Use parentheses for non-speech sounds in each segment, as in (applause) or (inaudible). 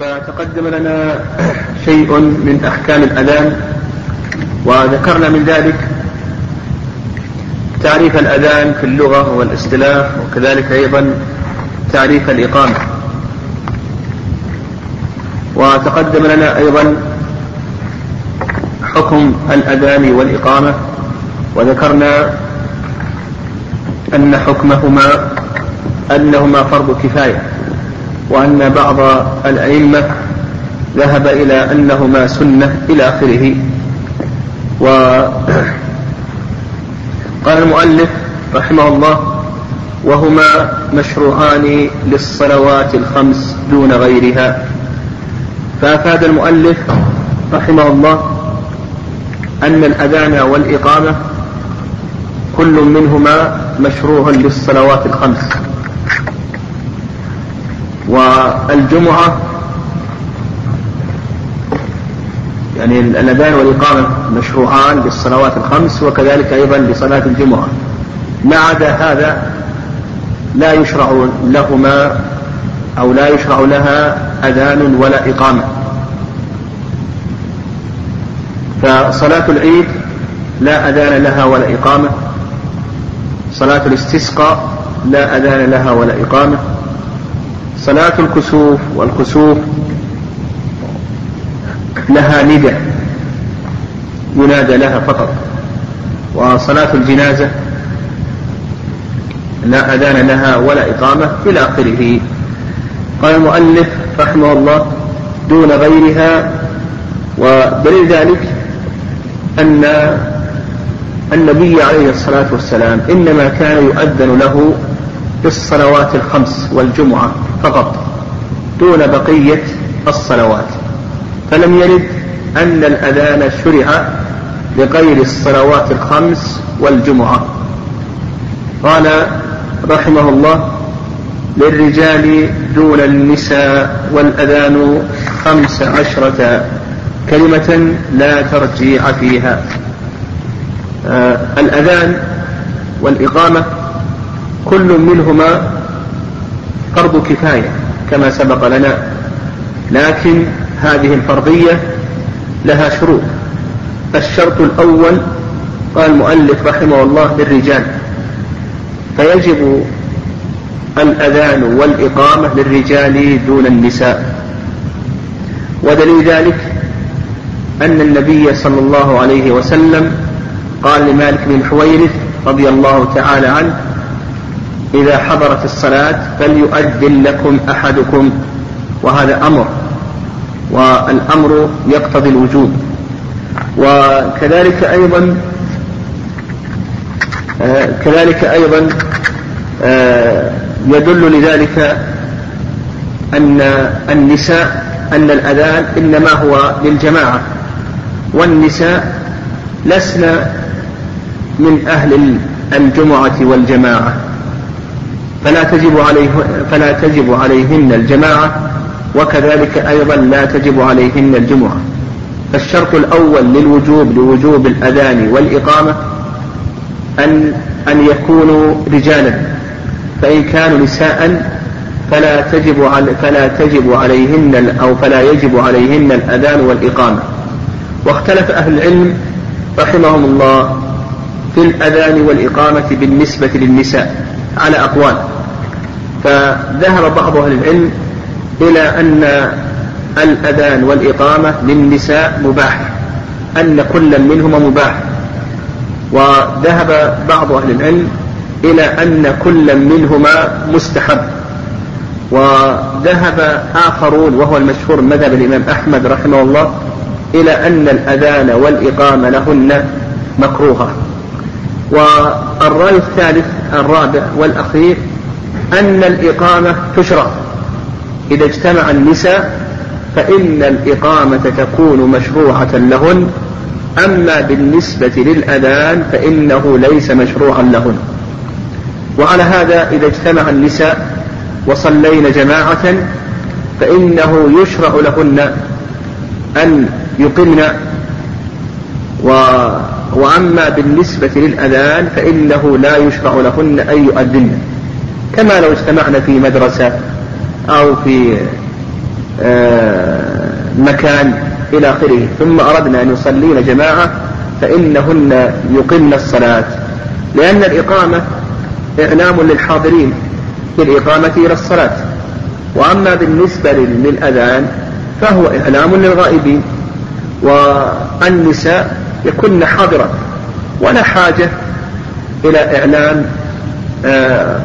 فتقدم لنا شيء من أحكام الأذان وذكرنا من ذلك تعريف الأذان في اللغة والاصطلاح وكذلك أيضا تعريف الإقامة. وتقدم لنا أيضا حكم الأذان والإقامة وذكرنا أن حكمهما أنهما فرض كفاية. وأن بعض الأئمة ذهب إلى أنهما سنة إلى آخره. وقال المؤلف رحمه الله وهما مشروعان للصلوات الخمس دون غيرها. فأفاد المؤلف رحمه الله أن الأذان والإقامة كل منهما مشروع للصلوات الخمس. والجمعة يعني الأذان والإقامة مشروعان للصلوات الخمس وكذلك أيضا لصلاة الجمعة. ما عدا هذا لا يشرع لهما أو لا يشرع لها أذان ولا إقامة. فصلاة العيد لا أذان لها ولا إقامة. صلاة الاستسقاء لا أذان لها ولا إقامة. صلاة الكسوف والكسوف لها ندى ينادى لها فقط. وصلاة الجنازة لا أذان لها ولا إقامة إلى آخره. قال المؤلف رحمه الله دون غيرها ودليل ذلك أن النبي عليه الصلاة والسلام إنما كان يؤذن له في الصلوات الخمس والجمعة فقط دون بقية الصلوات. فلم يرد أن الأذان شرع لغير الصلوات الخمس والجمعة. قال رحمه الله للرجال دون النساء والأذان خمس عشرة كلمة لا ترجيع فيها. آه الأذان والإقامة كل منهما فرض كفاية كما سبق لنا. لكن هذه الفرضية لها شروط. الشرط الأول قال المؤلف رحمه الله للرجال فيجب الأذان والإقامة للرجال دون النساء. ودليل ذلك أن النبي صلى الله عليه وسلم قال لمالك بن حويرث رضي الله تعالى عنه إذا حضرت الصلاة فليؤذن لكم أحدكم وهذا أمر والأمر يقتضي الوجوب. وكذلك أيضا آه كذلك أيضا آه يدل لذلك أن النساء أن الأذان إنما هو للجماعة والنساء لسن من أهل الجمعة والجماعة. فلا تجب عليه فلا تجب عليهن الجماعة وكذلك أيضا لا تجب عليهن الجمعة. فالشرط الأول للوجوب لوجوب الأذان والإقامة أن أن يكونوا رجالا. فإن كانوا نساء فلا تجب على فلا تجب عليهن أو فلا يجب عليهن الأذان والإقامة. واختلف أهل العلم رحمهم الله في الأذان والإقامة بالنسبة للنساء على أقوال. فذهب بعض أهل العلم إلى أن الأذان والإقامة للنساء مباح أن كل منهما مباح. وذهب بعض أهل العلم إلى أن كل منهما مستحب. وذهب آخرون وهو المشهور مذهب الإمام أحمد رحمه الله إلى أن الأذان والإقامة لهن مكروهة. والرأي الثالث الرابع والأخير أن الإقامة تشرع. إذا اجتمع النساء فإن الإقامة تكون مشروعة لهن. أما بالنسبة للأذان فإنه ليس مشروعا لهن. وعلى هذا إذا اجتمع النساء وصلين جماعة فإنه يشرع لهن أن يقمن. و وأما بالنسبة للأذان فإنه لا يشرع لهن أن يؤذن. كما لو اجتمعنا في مدرسة أو في آه، مكان إلى آخره. ثم أردنا أن يصلين جماعة فإنهن يقمن الصلاة. لأن الإقامة إعلام للحاضرين بالإقامة إلى الصلاة. وأما بالنسبة للأذان فهو إعلام للغائبين. والنساء يكن حاضرة ولا حاجة إلى إعلام آه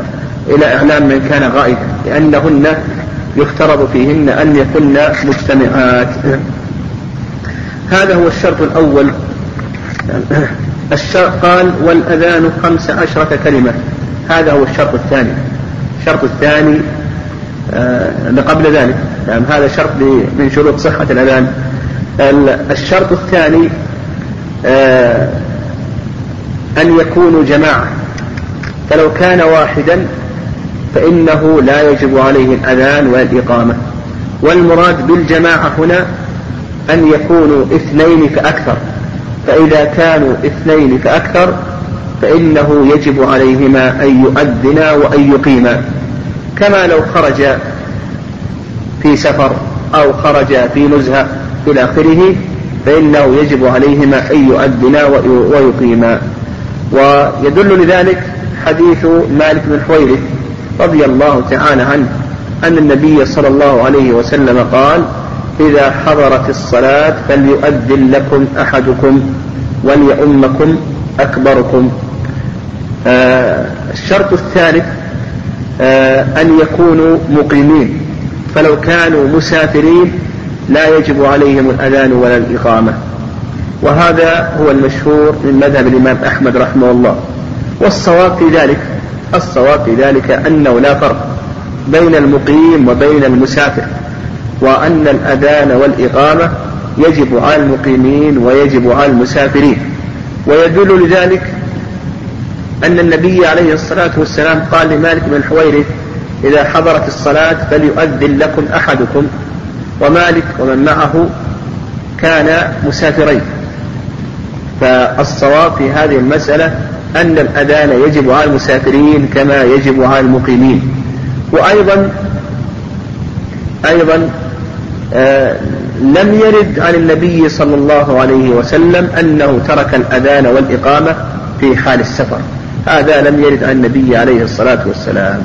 إلى إعلام من كان غائبا لأنهن يفترض فيهن أن يكن مجتمعات. هذا هو الشرط الأول. الشرط قال والأذان خمس عشرة كلمة. هذا هو الشرط الثاني. الشرط الثاني آه قبل ذلك يعني هذا شرط من شروط صحة الأذان. الشرط الثاني آه أن يكونوا جماعة. فلو كان واحدا فإنه لا يجب عليه الأذان والإقامة. والمراد بالجماعة هنا أن يكونوا اثنين فأكثر فإذا كانوا اثنين فأكثر فإنه يجب عليهما أن يؤذنا وأن يقيما. كما لو خرج في سفر أو خرج في نزهة إلى آخره فإنه يجب عليهما أن يؤذنا ويقيما. ويدل لذلك حديث مالك بن حويرث رضي الله تعالى عنه أن النبي صلى الله عليه وسلم قال إذا حضرت الصلاة فليؤذن لكم أحدكم وليؤمكم أكبركم. آه الشرط الثالث آه أن يكونوا مقيمين فلو كانوا مسافرين لا يجب عليهم الأذان ولا الإقامة. وهذا هو المشهور من مذهب الإمام أحمد رحمه الله. والصواب في ذلك الصواب في ذلك أنه لا فرق بين المقيم وبين المسافر وأن الأذان والإقامة يجب على المقيمين ويجب على المسافرين. ويدل لذلك أن النبي عليه الصلاة والسلام قال لمالك بن الحويرث إذا حضرت الصلاة فليؤذن لكم أحدكم ومالك ومن معه كان مسافرين. فالصواب في هذه المسألة أن الأذان يجب على المسافرين كما يجب على المقيمين. وأيضا أيضا آه لم يرد عن النبي صلى الله عليه وسلم أنه ترك الأذان والإقامة في حال السفر. هذا لم يرد عن النبي عليه الصلاة والسلام.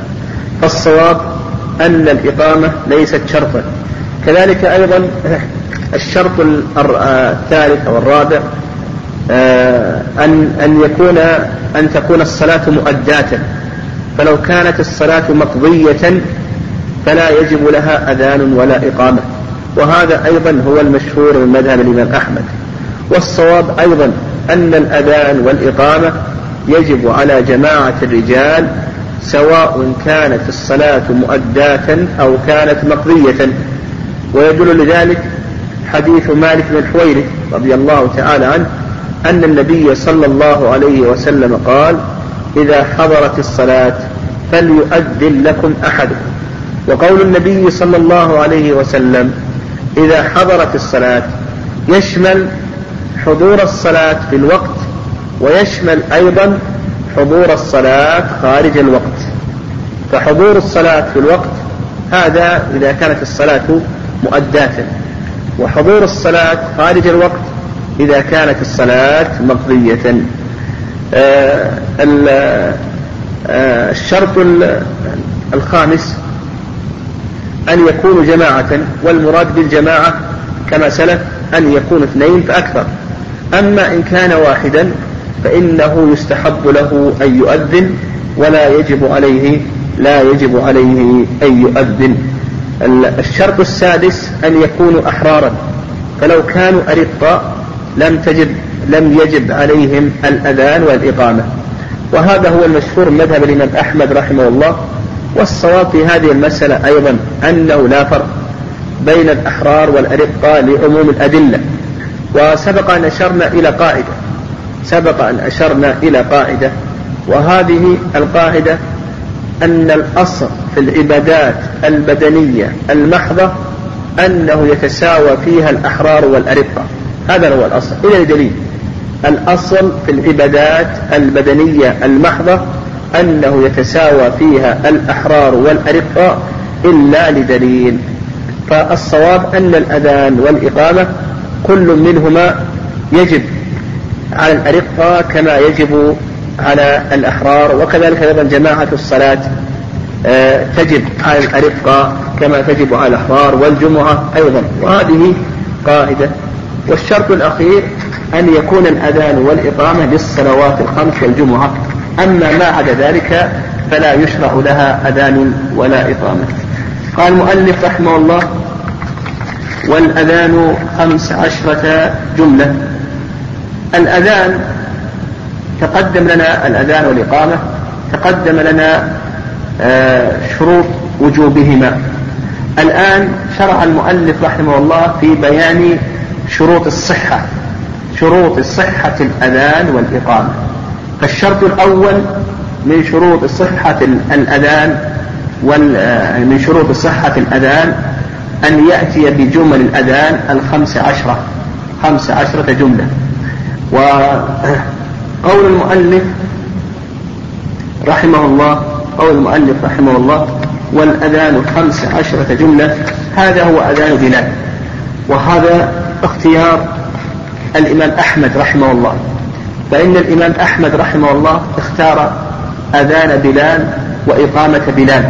فالصواب أن الإقامة ليست شرطا. كذلك أيضا الشرط الثالث أو الرابع آه، أن أن يكون أن تكون الصلاة مؤداة فلو كانت الصلاة مقضية فلا يجب لها أذان ولا إقامة. وهذا أيضا هو المشهور من مذهب الإمام أحمد. والصواب أيضا أن الأذان والإقامة يجب على جماعة الرجال سواء كانت الصلاة مؤداة أو كانت مقضية. ويدل لذلك حديث مالك بن الحويرث رضي الله تعالى عنه أن النبي صلى الله عليه وسلم قال إذا حضرت الصلاة فليؤذن لكم أحدكم وقول النبي صلى الله عليه وسلم إذا حضرت الصلاة يشمل حضور الصلاة في الوقت ويشمل أيضا حضور الصلاة خارج الوقت. فحضور الصلاة في الوقت هذا إذا كانت الصلاة مؤداة. وحضور الصلاة خارج الوقت إذا كانت الصلاة مقضية. آه، آه، الشرط الخامس أن يكونوا جماعة والمراد بالجماعة كما سلف أن يكون اثنين فأكثر. أما إن كان واحدا فإنه يستحب له أن يؤذن ولا يجب عليه لا يجب عليه أن يؤذن. الشرط السادس أن يكونوا أحرارا. فلو كانوا أرقاء لم تجب لم يجب عليهم الأذان والإقامة. وهذا هو المشهور مذهب الإمام أحمد رحمه الله والصواب في هذه المسألة أيضا أنه لا فرق بين الأحرار والأرقاء لعموم الأدلة. وسبق أن أشرنا إلى قاعدة. سبق أن أشرنا إلى قاعدة وهذه القاعدة أن الأصل في العبادات البدنية المحضة أنه يتساوى فيها الأحرار والأرقة. هذا هو الأصل. إلى دليل الأصل في العبادات البدنية المحضة أنه يتساوى فيها الأحرار والأرقة إلا لدليل. فالصواب أن الأذان والإقامة كل منهما يجب على الأرقة كما يجب على الأحرار وكذلك أيضا جماعة الصلاة آه، تجب على الأرقة كما تجب على الأحرار والجمعة أيضا. وهذه قاعدة. والشرط الأخير أن يكون الأذان والإقامة للصلوات الخمس والجمعة. أما ما عدا ذلك فلا يشرع لها أذان ولا إقامة. قال المؤلف رحمه الله والأذان خمس عشرة جملة. الأذان تقدم لنا الأذان والإقامة تقدم لنا آه، شروط وجوبهما. الآن شرع المؤلف رحمه الله في بيان شروط الصحة شروط صحة الأذان والإقامة. فالشرط الأول من شروط صحة الأذان آه، من شروط صحة الأذان أن يأتي بجمل الأذان الخمس عشرة. خمس عشرة جملة. وقول المؤلف رحمه الله قول المؤلف رحمه الله والأذان خمس عشرة جملة هذا هو أذان بلال. وهذا اختيار الإمام أحمد رحمه الله. فإن الإمام أحمد رحمه الله اختار أذان بلال وإقامة بلال.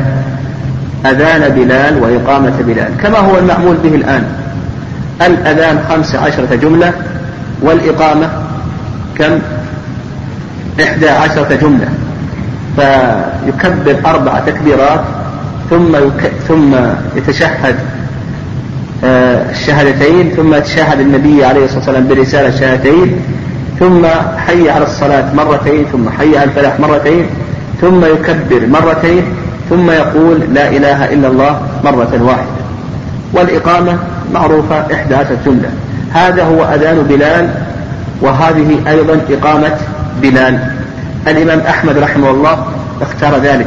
أذان بلال وإقامة بلال. كما هو المعمول به الآن. الأذان خمس عشرة جملة والإقامة كم؟ إحدى عشرة جملة. فيكبر أربع تكبيرات ثم. ثم يتشهد الشهادتين ثم يتشهد النبي عليه الصلاة والسلام برسالة الشهادتين ثم حي على الصلاة مرتين ثم حي على الفلاح مرتين ثم يكبر مرتين ثم يقول لا إله إلا الله مرة واحدة. والإقامة معروفة إحدى عشرة جملة هذا هو أذان بلال وهذه أيضا إقامة بلال. الإمام أحمد رحمه الله اختار ذلك.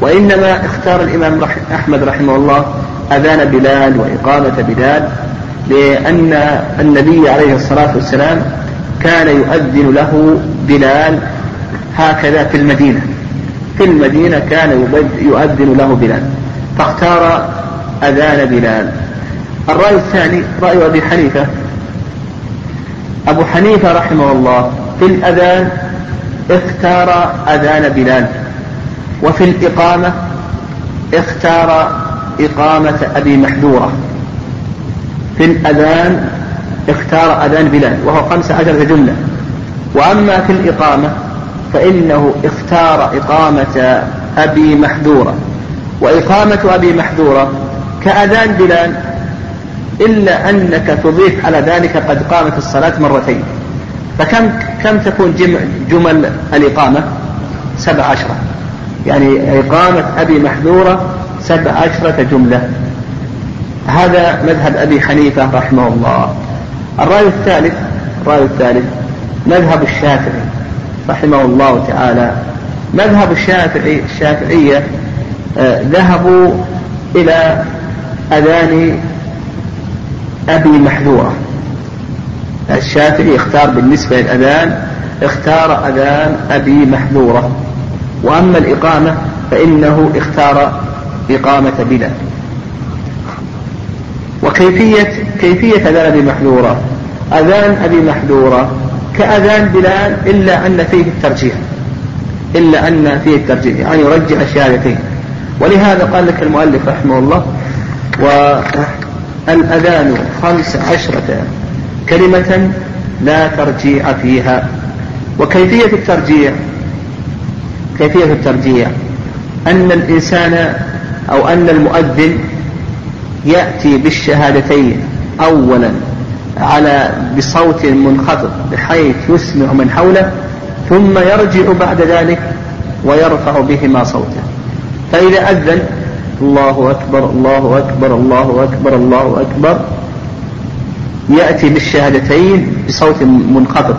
وإنما اختار الإمام أحمد رحمه الله أذان بلال وإقامة بلال لأن النبي عليه الصلاة والسلام كان يؤذن له بلال هكذا في المدينة. في المدينة كان يؤذن له بلال. فاختار أذان بلال. الرأي الثاني رأي أبي حنيفة. أبو حنيفة رحمه الله في الأذان اختار أذان بلال. وفي الإقامة اختار إقامة أبي محذورة. في الأذان اختار أذان بلال وهو خمس عشرة جملة وأما في الإقامة فإنه اختار إقامة أبي محذورة. وإقامة أبي محذورة كأذان بلال إلا أنك تضيف على ذلك قد قامت الصلاة مرتين. فكم كم تكون جمل الإقامة؟ سبع عشرة. يعني إقامة أبي محذورة سبع عشرة جملة. هذا مذهب أبي حنيفة رحمه الله. الرأي الثالث الرأي الثالث مذهب الشافعي رحمه الله تعالى. مذهب الشافعي الشافعية آه، ذهبوا إلى أذان أبي محذورة. الشافعي اختار بالنسبة للأذان اختار أذان أبي محذورة. وأما الإقامة فإنه اختار إقامة بلال وكيفية كيفية أذان أبي محذورة؟ أذان أبي محذورة كأذان بلال إلا أن فيه الترجيح. إلا أن فيه الترجيح يعني يرجع الشهادتين ولهذا قال لك المؤلف رحمه الله والأذان خمس عشرة كلمة لا ترجيع فيها. وكيفية الترجيع كيفية الترجيع أن الإنسان أو أن المؤذن يأتي بالشهادتين أولا على بصوت منخفض بحيث يسمع من حوله ثم يرجع بعد ذلك ويرفع بهما صوته. فإذا أذن الله أكبر الله أكبر الله أكبر الله أكبر يأتي بالشهادتين بصوت منخفض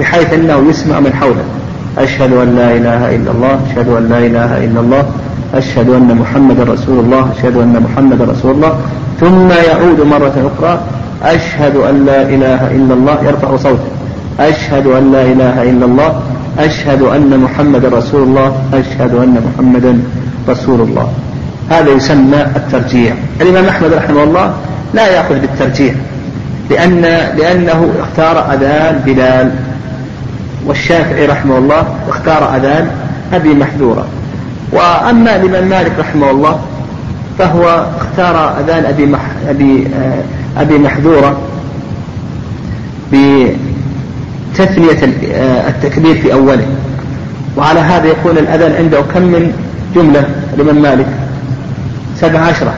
بحيث أنه يسمع من حوله. أشهد أن لا إله إلا الله أشهد أن لا إله إلا الله أشهد أن محمد رسول الله أشهد أن محمد رسول الله. ثم يعود مرة أخرى أشهد أن لا إله إلا الله يرفع صوته. أشهد أن لا إله إلا الله أشهد أن محمد رسول الله أشهد أن محمدا رسول الله. هذا يسمى الترجيع الإمام أحمد رحمه الله لا يأخذ بالترجيع لأن لأنه اختار أذان بلال والشافعي رحمه الله اختار أذان أبي محذورة. وأما الإمام مالك رحمه الله فهو اختار أذان أبي مح أبي آه، أبي محذورة بتثنية آه، التكبير في أوله. وعلى هذا يكون الأذان عنده كم من جملة الإمام مالك؟ سبع عشرة.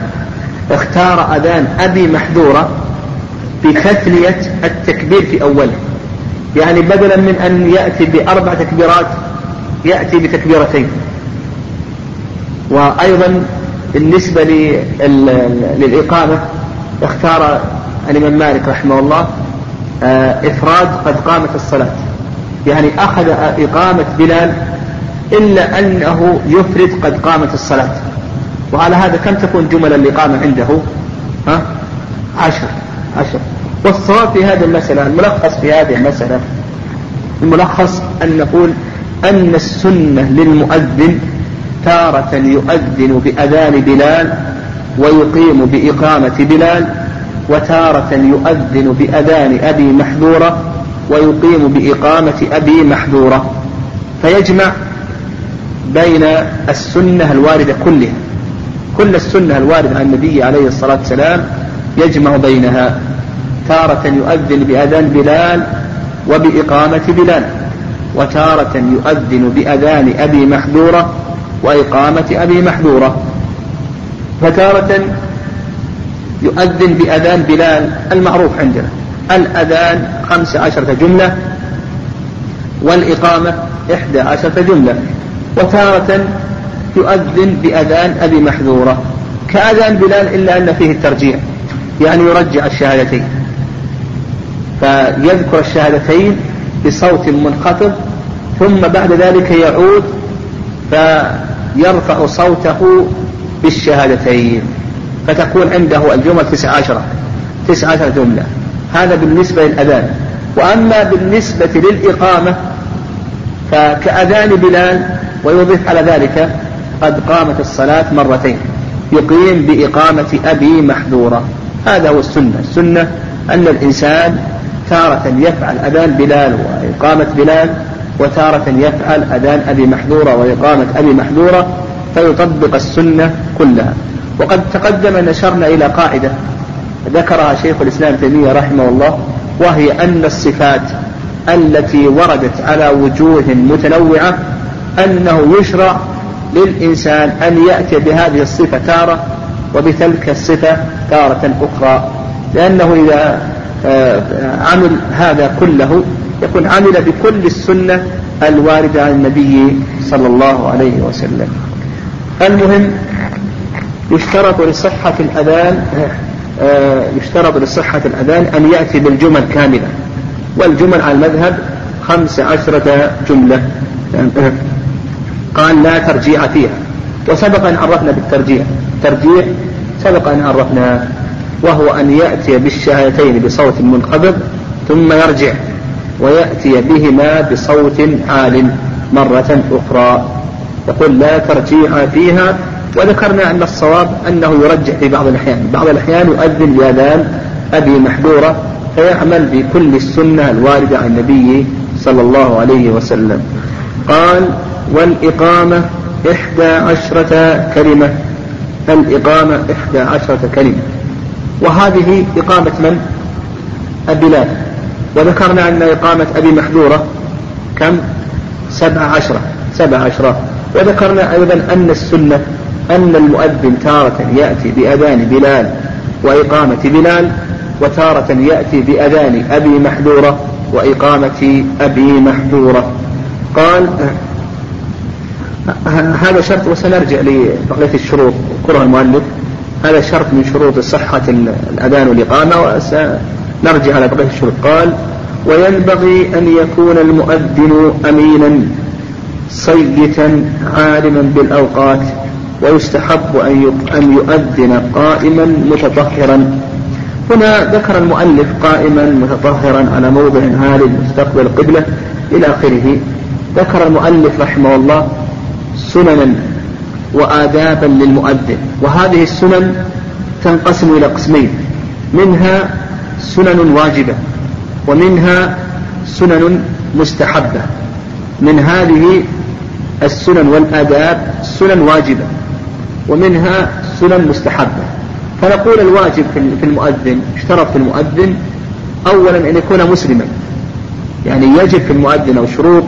اختار أذان أبي محذورة بتثنية التكبير في أوله. يعني بدلا من أن يأتي بأربع تكبيرات يأتي بتكبيرتين. وأيضا بالنسبة للإقامة اختار الإمام مالك رحمه الله آه، إفراد قد قامت الصلاة. يعني أخذ إقامة بلال إلا أنه يفرد قد قامت الصلاة. وعلى هذا كم تكون جمل الإقامة عنده؟ ها؟ عشر. عشر. والصواب في هذه المسألة الملخص في هذه المسألة الملخص أن نقول أن السنة للمؤذن تارة يؤذن بأذان بلال ويقيم بإقامة بلال وتارة يؤذن بأذان أبي محذورة ويقيم بإقامة أبي محذورة. فيجمع بين السنة الواردة كلها كل السنة الواردة عن النبي عليه الصلاة والسلام يجمع بينها. تارة يؤذن بأذان بلال وبإقامة بلال وتارة يؤذن بأذان أبي محذورة وإقامة أبي محذورة. فتارة يؤذن بأذان بلال المعروف عندنا. الأذان خمس عشرة جملة والإقامة إحدى عشرة جملة. وتارة يؤذن بأذان أبي محذورة. كأذان بلال إلا أن فيه الترجيع. يعني يرجع الشهادتين. فيذكر الشهادتين بصوت منخفض ثم بعد ذلك يعود فيرفع صوته بالشهادتين فتكون عنده الجمل تسع عشرة تسع عشرة جملة. هذا بالنسبة للأذان. وأما بالنسبة للإقامة فكأذان بلال ويضيف على ذلك قد قامت الصلاة مرتين. يقيم بإقامة أبي محذورة. هذا هو السنة. السنة أن الإنسان تارة يفعل أذان بلال وإقامة بلال وتارة يفعل أذان أبي محذورة وإقامة أبي محذورة فيطبق السنة كلها. وقد تقدم نشرنا إلى قاعدة ذكرها شيخ الإسلام تيمية رحمه الله وهي أن الصفات التي وردت على وجوه متنوعة أنه يشرع للإنسان أن يأتي بهذه الصفة تارة وبتلك الصفة تارة أخرى لأنه إذا آه، عمل هذا كله يكون عمل بكل السنة الواردة عن النبي صلى الله عليه وسلم. المهم يشترط لصحة الأذان آه، يشترط لصحة الأذان أن يأتي بالجمل كاملة. والجمل على المذهب خمس عشرة جملة. قال لا ترجيع فيها. وسبق أن عرفنا بالترجيع. ترجيع سبق أن عرفنا وهو أن يأتي بالشهادتين بصوت منخفض ثم يرجع. ويأتي بهما بصوت عال مرة أخرى. يقول لا ترجيع فيها وذكرنا أن الصواب أنه يرجع في بعض الأحيان. بعض الأحيان يؤذن بأذان أبي محذورة فيعمل بكل السنة الواردة عن النبي صلى الله عليه وسلم. قال والإقامة إحدى عشرة كلمة. الإقامة إحدى عشرة كلمة. وهذه إقامة من؟ البلاد. وذكرنا أن إقامة أبي محذورة كم؟ سبع عشرة. سبع عشرة. وذكرنا أيضا أن السنة أن المؤذن تارة يأتي بأذان بلال وإقامة بلال وتارة يأتي بأذان أبي محذورة وإقامة أبي محذورة. قال هذا شرط وسنرجع لبقية الشروط. ذكرها المؤلف هذا شرط من شروط صحة الأذان والإقامة وسنرجع على بقية الشروط قال وينبغي أن يكون المؤذن أمينا صيتا عالما بالأوقات ويستحب أن يؤذن قائما متطهرا. هنا ذكر المؤلف قائما متطهرا على موضع عال مستقبل القبلة إلى آخره. ذكر المؤلف رحمه الله سننا وآدابا للمؤذن وهذه السنن تنقسم إلى قسمين منها سنن واجبة ومنها سنن مستحبة. من هذه السنن والآداب سنن واجبة ومنها سنن مستحبة. فنقول الواجب في المؤذن اشترط في المؤذن أولا أن يكون مسلما. يعني يجب في المؤذن أو شروط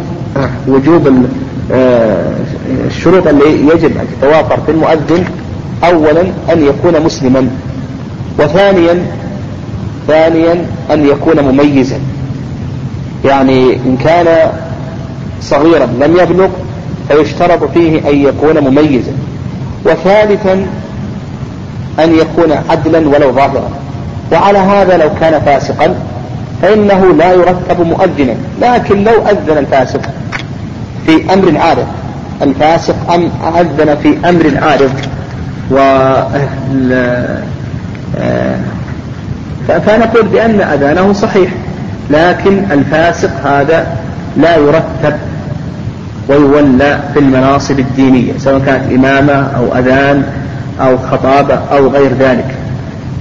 وجوب آه، الشروط اللي يجب أن تتوافر في المؤذن أولا أن يكون مسلما. وثانيا ثانيا أن يكون مميزا. يعني إن كان صغيرا لم يبلغ فيشترط فيه أن يكون مميزا. وثالثا أن يكون عدلا ولو ظاهرا. وعلى هذا لو كان فاسقا فإنه لا يرتب مؤذنا. لكن لو أذن الفاسق في أمر عارض الفاسق أم أذن في أمر عارض و فنقول بأن أذانه صحيح لكن الفاسق هذا لا يرتب ويولى في المناصب الدينية سواء كانت إمامة أو أذان أو خطابة أو غير ذلك.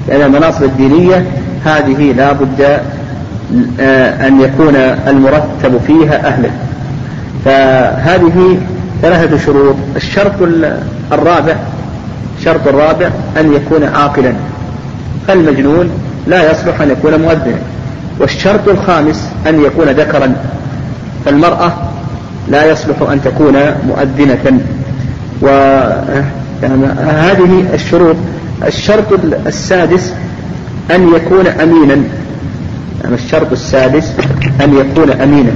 لأن المناصب الدينية هذه لا بد آه، أن يكون المرتب فيها أهلا. فهذه ثلاثة شروط. الشرط الرابع الشرط الرابع أن يكون عاقلا. فالمجنون لا يصلح أن يكون مؤذنا. والشرط الخامس أن يكون ذكرا. فالمرأة لا يصلح أن تكون مؤذنة. و يعني هذه الشروط. الشرط السادس أن يكون أمينا. يعني الشرط السادس أن يكون أمينا.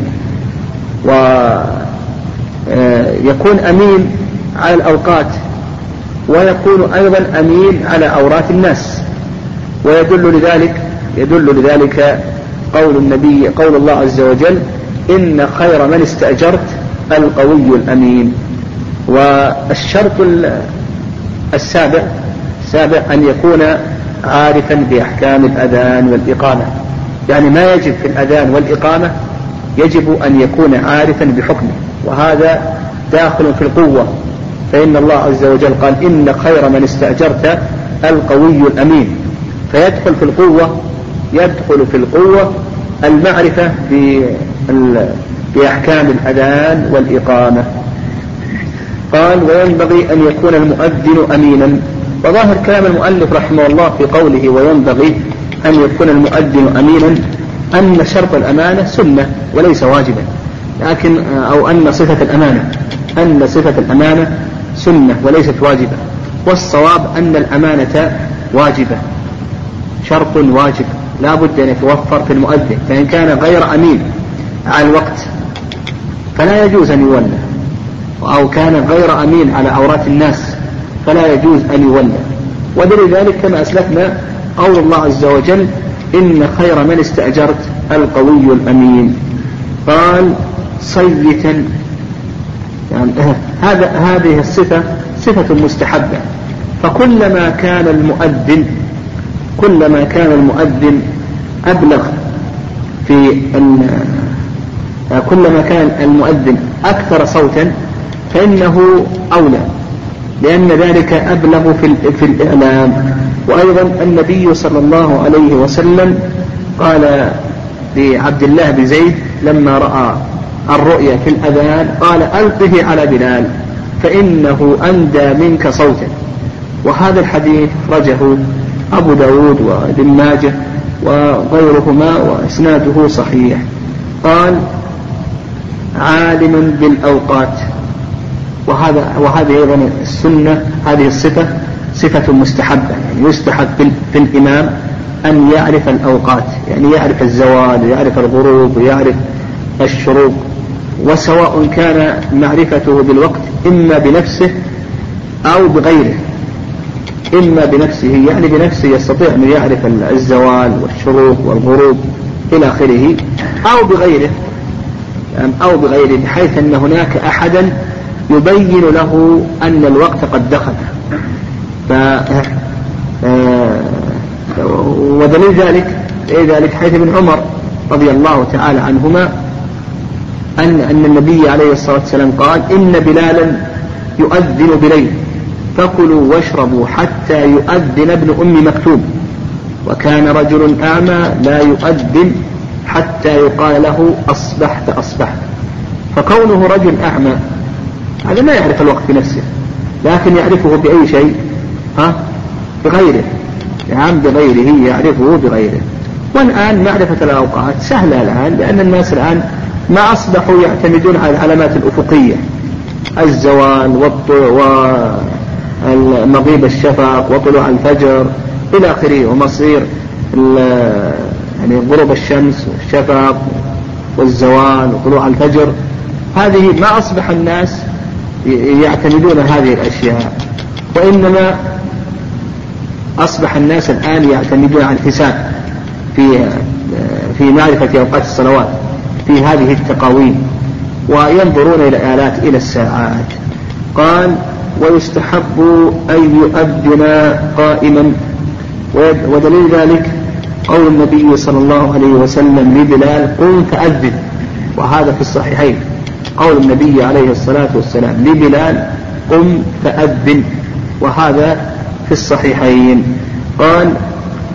ويكون أمين على الأوقات. ويكون أيضا أمين على أورات الناس. ويدل لذلك يدل لذلك قول النبي قول الله عز وجل إن خير من استأجرت القوي الأمين. والشرط السابع السابع أن يكون عارفا بأحكام الأذان والإقامة. يعني ما يجب في الأذان والإقامة يجب أن يكون عارفا بحكمه. وهذا داخل في القوة. فإن الله عز وجل قال إن خير من استأجرت القوي الأمين. فيدخل في القوة يدخل في القوة المعرفة بأحكام الأذان والإقامة. قال وينبغي أن يكون المؤذن أمينا. وظاهر كلام المؤلف رحمه الله في قوله وينبغي أن يكون المؤذن أمينا أن شرط الأمانة سنة وليس واجبا. لكن أو أن صفة الأمانة أن صفة الأمانة سنة وليست واجبة. والصواب أن الأمانة واجبة. شرط واجب لا بد أن يتوفر في المؤذن فإن كان غير أمين على الوقت فلا يجوز أن يولى أو كان غير أمين على عورات الناس فلا يجوز أن يولى. ودليل ذلك كما أسلفنا قول الله عز وجل إن خير من استأجرت القوي الأمين. قال صيتا. يعني هذا هذه الصفة صفة مستحبة. فكلما كان المؤذن كلما كان المؤذن أبلغ في كلما كان المؤذن أكثر صوتا فإنه أولى لأن ذلك أبلغ في, في الإعلام. وأيضا النبي صلى الله عليه وسلم قال لعبد الله بن زيد لما رأى الرؤيا في الأذان قال ألقه على بلال فإنه أندى منك صوتا. وهذا الحديث رجه أبو داود وابن ماجه وغيرهما وإسناده صحيح. قال عالم بالأوقات. وهذا وهذه أيضا السنة هذه الصفة صفة مستحبة. يعني يستحب في الإمام أن يعرف الأوقات. يعني يعرف الزوال ويعرف الغروب ويعرف الشروق. وسواء كان معرفته بالوقت إما بنفسه أو بغيره. إما بنفسه يعني بنفسه يستطيع أن يعرف الزوال والشروق والغروب إلى آخره أو بغيره يعني أو بغيره بحيث أن هناك أحدا يبين له أن الوقت قد دخل. ف آه، ودليل ذلك ذلك حيث ابن عمر رضي الله تعالى عنهما أن أن النبي عليه الصلاة والسلام قال إن بلالا يؤذن بليل. فكلوا واشربوا حتى يؤذن ابن أم مكتوم. وكان رجل أعمى لا يؤذن حتى يقال له أصبحت أصبحت. فكونه رجل أعمى هذا لا يعرف الوقت بنفسه لكن يعرفه بأي شيء؟ ها؟ بغيره. نعم بغيره يعرفه بغيره. والآن معرفة الأوقات سهلة الآن لأن الناس الآن ما أصبحوا يعتمدون على العلامات الأفقية. الزوال والطلوع ومغيب الشفق وطلوع الفجر إلى آخره ومصير يعني غروب الشمس والشفق والزوال وطلوع الفجر. هذه ما أصبح الناس يعتمدون هذه الأشياء وإنما أصبح الناس الآن يعتمدون على الحساب في في معرفة أوقات الصلوات في هذه التقاويم وينظرون إلى آلات إلى الساعات. قال ويستحب أن يؤذن قائما. ودليل ذلك قول النبي صلى الله عليه وسلم لبلال قم فأذن. وهذا في الصحيحين. قول النبي عليه الصلاة والسلام لبلال قم فأذن. وهذا في الصحيحين. قال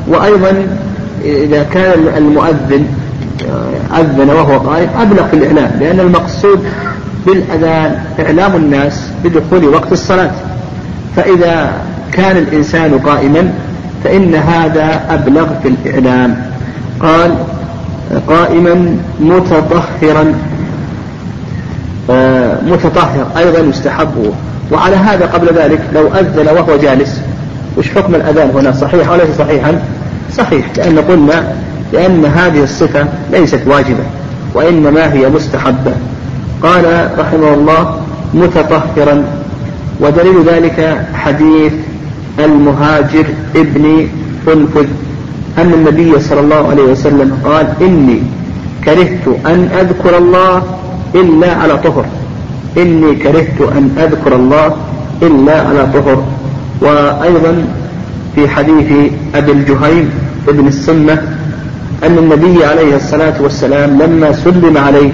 وأيضا إذا كان المؤذن أذن وهو قائم أبلغ في الإعلام لأن المقصود بالأذان إعلام الناس بدخول وقت الصلاة. فإذا كان الإنسان قائما فإن هذا أبلغ في الإعلام. قال قائما متطهرا. آه، متطهر أيضا يستحب. وعلى هذا قبل ذلك لو أذن وهو جالس وش حكم الأذان هنا؟ صحيح وليس صحيحا؟ صحيح لأن قلنا لأن هذه الصفة ليست واجبة وإنما هي مستحبة. قال رحمه الله متطهرا ودليل ذلك حديث المهاجر ابن أنفذ أن النبي صلى الله عليه وسلم قال إني كرهت أن أذكر الله إلا على طهر. إني كرهت أن أذكر الله إلا على طهر. وأيضا في حديث أبي الجهيم ابن السنة أن النبي عليه الصلاة والسلام لما سلم عليه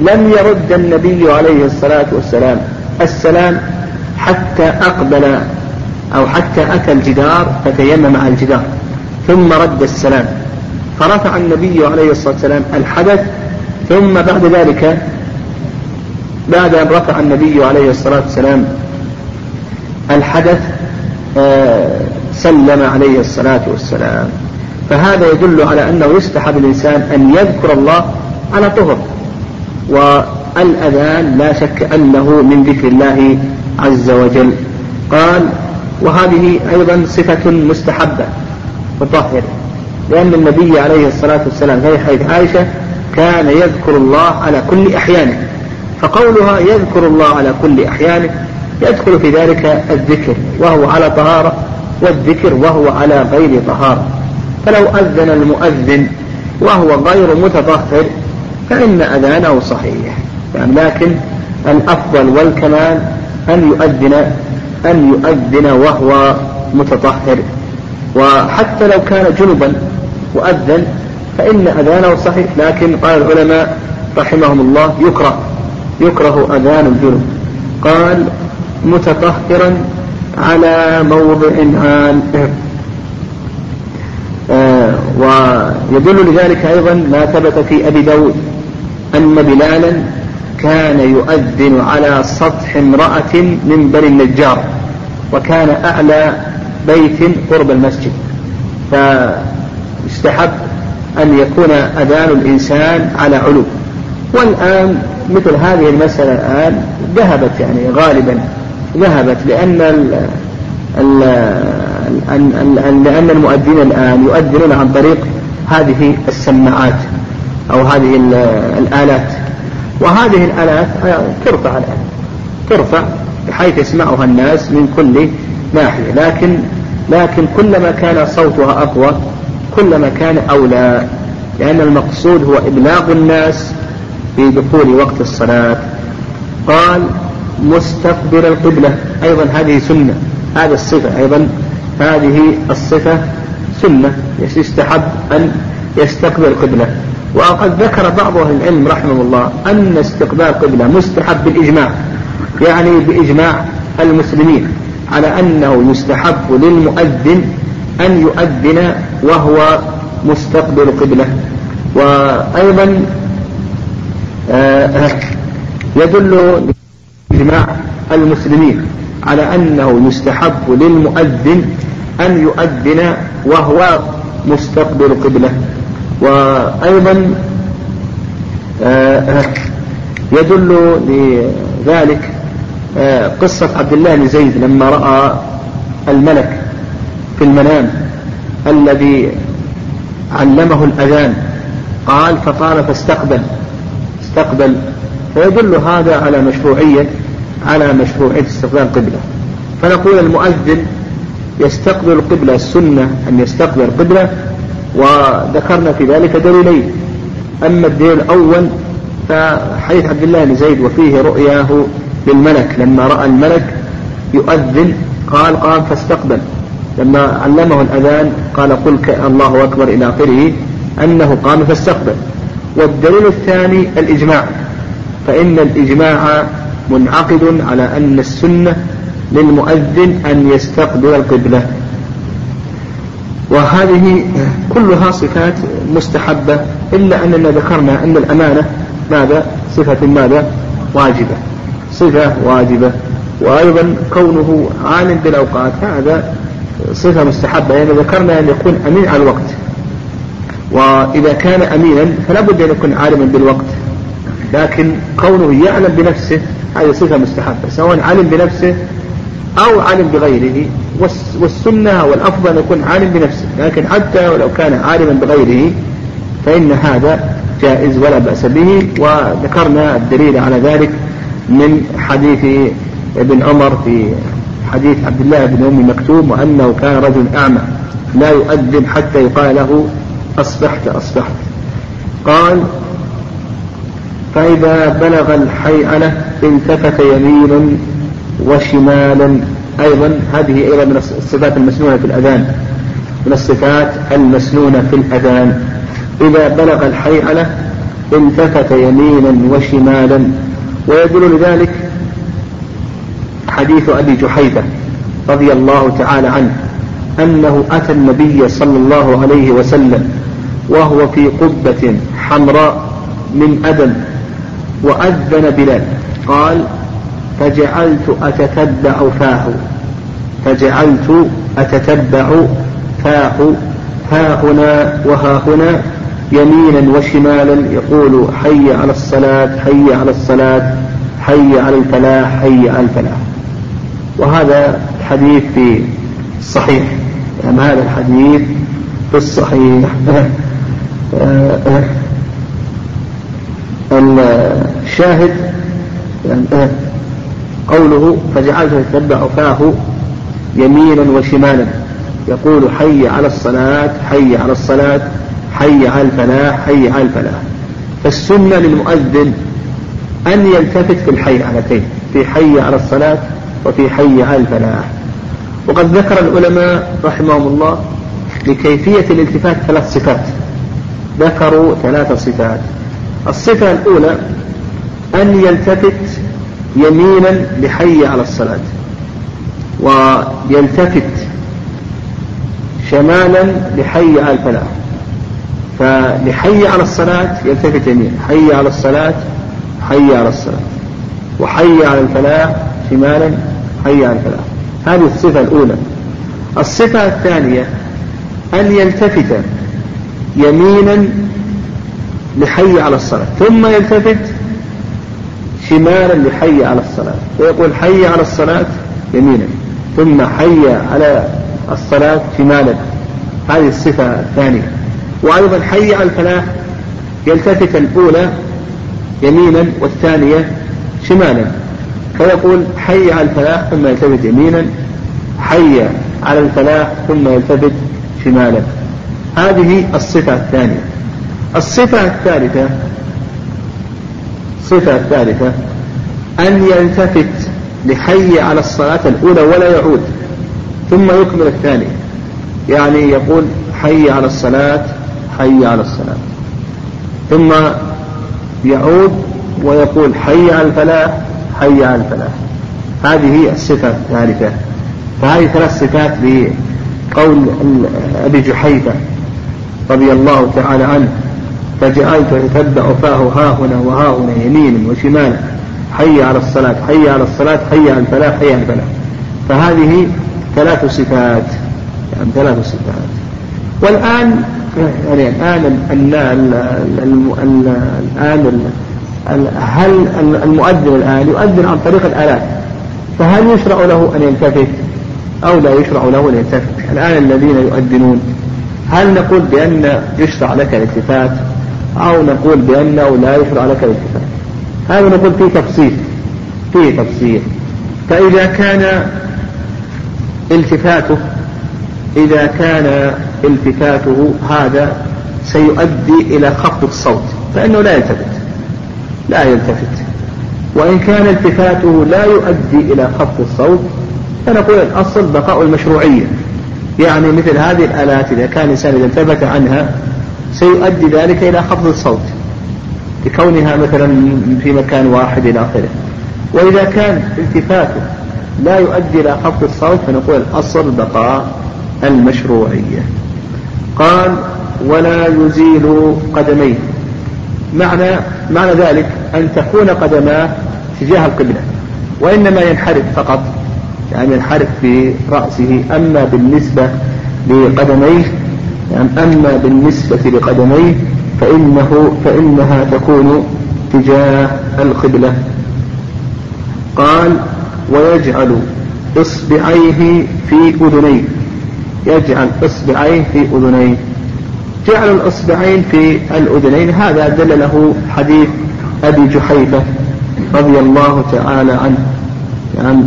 لم يرد النبي عليه الصلاة والسلام السلام حتى أقبل أو حتى أتى الجدار فتيمم على الجدار ثم رد السلام. فرفع النبي عليه الصلاة والسلام الحدث ثم بعد ذلك بعد أن رفع النبي عليه الصلاة والسلام الحدث آه، سلم عليه الصلاة والسلام. فهذا يدل على أنه يستحب الإنسان أن يذكر الله على طهر. والأذان لا شك أنه من ذكر الله عز وجل. قال وهذه أيضا صفة مستحبة مطهرة لأن النبي عليه الصلاة والسلام في حديث عائشة كان يذكر الله على كل أحيانه فقولها يذكر الله على كل أحيانه يدخل في ذلك الذكر وهو على طهارة والذكر وهو على غير طهارة. فلو أذن المؤذن وهو غير متطهر فإن أذانه صحيح. يعني لكن الأفضل والكمال أن يؤذن أن يؤذن وهو متطهر. وحتى لو كان جنبا وأذن فإن أذانه صحيح. لكن قال العلماء رحمهم الله يكره يكره أذان الجنب. قال متطهرا على موضع عام. آه ويدل لذلك أيضا ما ثبت في أبي داود. أن بلالا كان يؤذن على سطح امرأة من بني النجار وكان أعلى بيت قرب المسجد. فاستحب أن يكون أذان الإنسان على علو. والآن مثل هذه المسألة الآن ذهبت يعني غالبا ذهبت لأن ال ال لأن المؤذنين الآن يؤذنون عن طريق هذه السماعات. أو هذه الآلات. وهذه الآلات ترفع الآن ترفع بحيث يسمعها الناس من كل ناحية. لكن لكن كلما كان صوتها أقوى كلما كان أولى. لأن المقصود هو إبلاغ الناس في دخول وقت الصلاة. قال مستقبل القبلة. أيضا هذه سنة. هذا الصفة أيضا. هذه الصفة سنة. يستحب أن يستقبل القبلة. وقد ذكر بعض أهل العلم رحمه الله أن استقبال القبلة مستحب بالإجماع يعني بإجماع المسلمين على أنه يستحب للمؤذن أن يؤذن وهو مستقبل قبلة. وأيضا آه، يدل إجماع المسلمين على أنه يستحب للمؤذن أن يؤذن وهو مستقبل قبلة. وأيضا آه، يدل لذلك آه، قصة عبد الله بن زيد لما رأى الملك في المنام الذي علمه الأذان قال فطال فاستقبل استقبل. فيدل هذا على مشروعية على مشروعية استقبال القبلة فنقول المؤذن يستقبل القبلة السنة أن يستقبل القبلة وذكرنا في ذلك دليلين. أما الدليل الأول فحديث عبد الله بن زيد وفيه رؤياه للملك لما رأى الملك يؤذن قال قام فاستقبل. لما علمه الأذان قال قل الله أكبر إلى آخره أنه قام فاستقبل. والدليل الثاني الإجماع. فإن الإجماع منعقد على أن السنة للمؤذن أن يستقبل القبلة. وهذه كلها صفات مستحبة إلا أننا ذكرنا أن الأمانة ماذا؟ صفة ماذا؟ واجبة. صفة واجبة. وأيضا كونه عالم بالأوقات هذا صفة مستحبة. يعني ذكرنا أن يكون أمين على الوقت. وإذا كان أمينا فلا بد أن يكون عالما بالوقت. لكن كونه يعلم بنفسه هذه صفة مستحبة. سواء علم بنفسه أو علم بغيره والسنة والأفضل يكون عالم بنفسه. لكن حتى ولو كان عالما بغيره فإن هذا جائز ولا بأس به. وذكرنا الدليل على ذلك من حديث ابن عمر في حديث عبد الله بن أم مكتوم وأنه كان رجل أعمى لا يؤذن حتى يقال له أصبحت أصبحت. قال فإذا بلغ الحيعلة التفت يمينا وشمالا أيضا. هذه أيضا من الصفات المسنونة في الأذان من الصفات المسنونة في الأذان. إذا بلغ الحيعلة التفت يمينا وشمالا ويدل لذلك حديث أبي جحيفة رضي الله تعالى عنه أنه أتى النبي صلى الله عليه وسلم وهو في قبة حمراء من أدم وأذن بلال. قال فجعلت أتتبع فاه فجعلت أتتبع فاه ها هنا وها هنا يمينا وشمالا يقول حي على الصلاة حي على الصلاة حي على الفلاح حي على الفلاح وهذا الحديث في الصحيح يعني هذا الحديث في الصحيح الشاهد يعني قوله فجعلت يتبع فاه يمينا وشمالا. يقول حي على الصلاة حي على الصلاة حي على الفلاح حي على الفلاح. فالسنة للمؤذن أن يلتفت في الحي علتين في حي على الصلاة وفي حي على الفلاح. وقد ذكر العلماء رحمهم الله لكيفية الالتفات ثلاث صفات. ذكروا ثلاث صفات. الصفة الأولى أن يلتفت يمينا لحي على الصلاة ويلتفت شمالا لحي على الفلاح. فلحي على الصلاة يلتفت يمين حي على الصلاة حي على الصلاة. وحي على الفلاح شمالا حي على الفلاح. هذه الصفة الأولى. الصفة الثانية أن يلتفت يمينا لحي على الصلاة. ثم يلتفت شمالا لحي على الصلاة. ويقول حي على الصلاة يمينا ثم حي على الصلاة شمالا. هذه الصفة الثانية. وأيضا حي على الفلاح يلتفت الأولى يمينا والثانية شمالا. فيقول حي على الفلاح ثم يلتفت يمينا حي على الفلاح ثم يلتفت شمالا. هذه الصفة الثانية. الصفة الثالثة الصفة الثالثة أن يلتفت لحي على الصلاة الأولى ولا يعود ثم يكمل الثانية يعني يقول حي على الصلاة حي على الصلاة. ثم يعود ويقول حي على الفلاح حي على الفلاح. هذه الصفة الثالثة فهذه ثلاث صفات بقول أبي جحيفة رضي الله تعالى عنه. فجعلت أتتبع فاه ها هنا وها هنا يمينا وشمالا حي على الصلاة حي على الصلاة حي على الفلاح حي على الفلاح. فهذه ثلاث صفات يعني ثلاث صفات. والآن يعني الآن الآن هل المؤذن الآن يؤذن عن طريق الآلات؟ فهل يشرع له أن يلتفت أو لا يشرع له أن يلتفت الآن الذين يؤذنون هل نقول بأن يشرع لك الالتفات؟ أو نقول بأنه لا يشرع لك الالتفات هذا نقول فيه تفصيل فيه تفصيل. فإذا كان التفاته إذا كان التفاته هذا سيؤدي إلى خفض الصوت فإنه لا يلتفت لا يلتفت. وإن كان التفاته لا يؤدي إلى خفض الصوت فنقول الأصل بقاء المشروعية. يعني مثل هذه الآلات إذا كان الإنسان إذا التفت عنها سيؤدي ذلك إلى خفض الصوت لكونها مثلا في مكان واحد إلى آخره. وإذا كان التفاته لا يؤدي إلى خفض الصوت فنقول الأصل بقاء المشروعية. قال ولا يزيل قدميه. معنى معنى ذلك أن تكون قدماه تجاه القبلة وإنما ينحرف فقط يعني ينحرف في رأسه أما بالنسبة لقدميه يعني أما بالنسبة لقدميه فإنه فإنها تكون تجاه القبلة. قال ويجعل إصبعيه في أذنيه. يجعل إصبعيه في أذنيه. جعل الإصبعين في الأذنين. هذا دل له حديث أبي جحيفة رضي الله تعالى عنه. يعني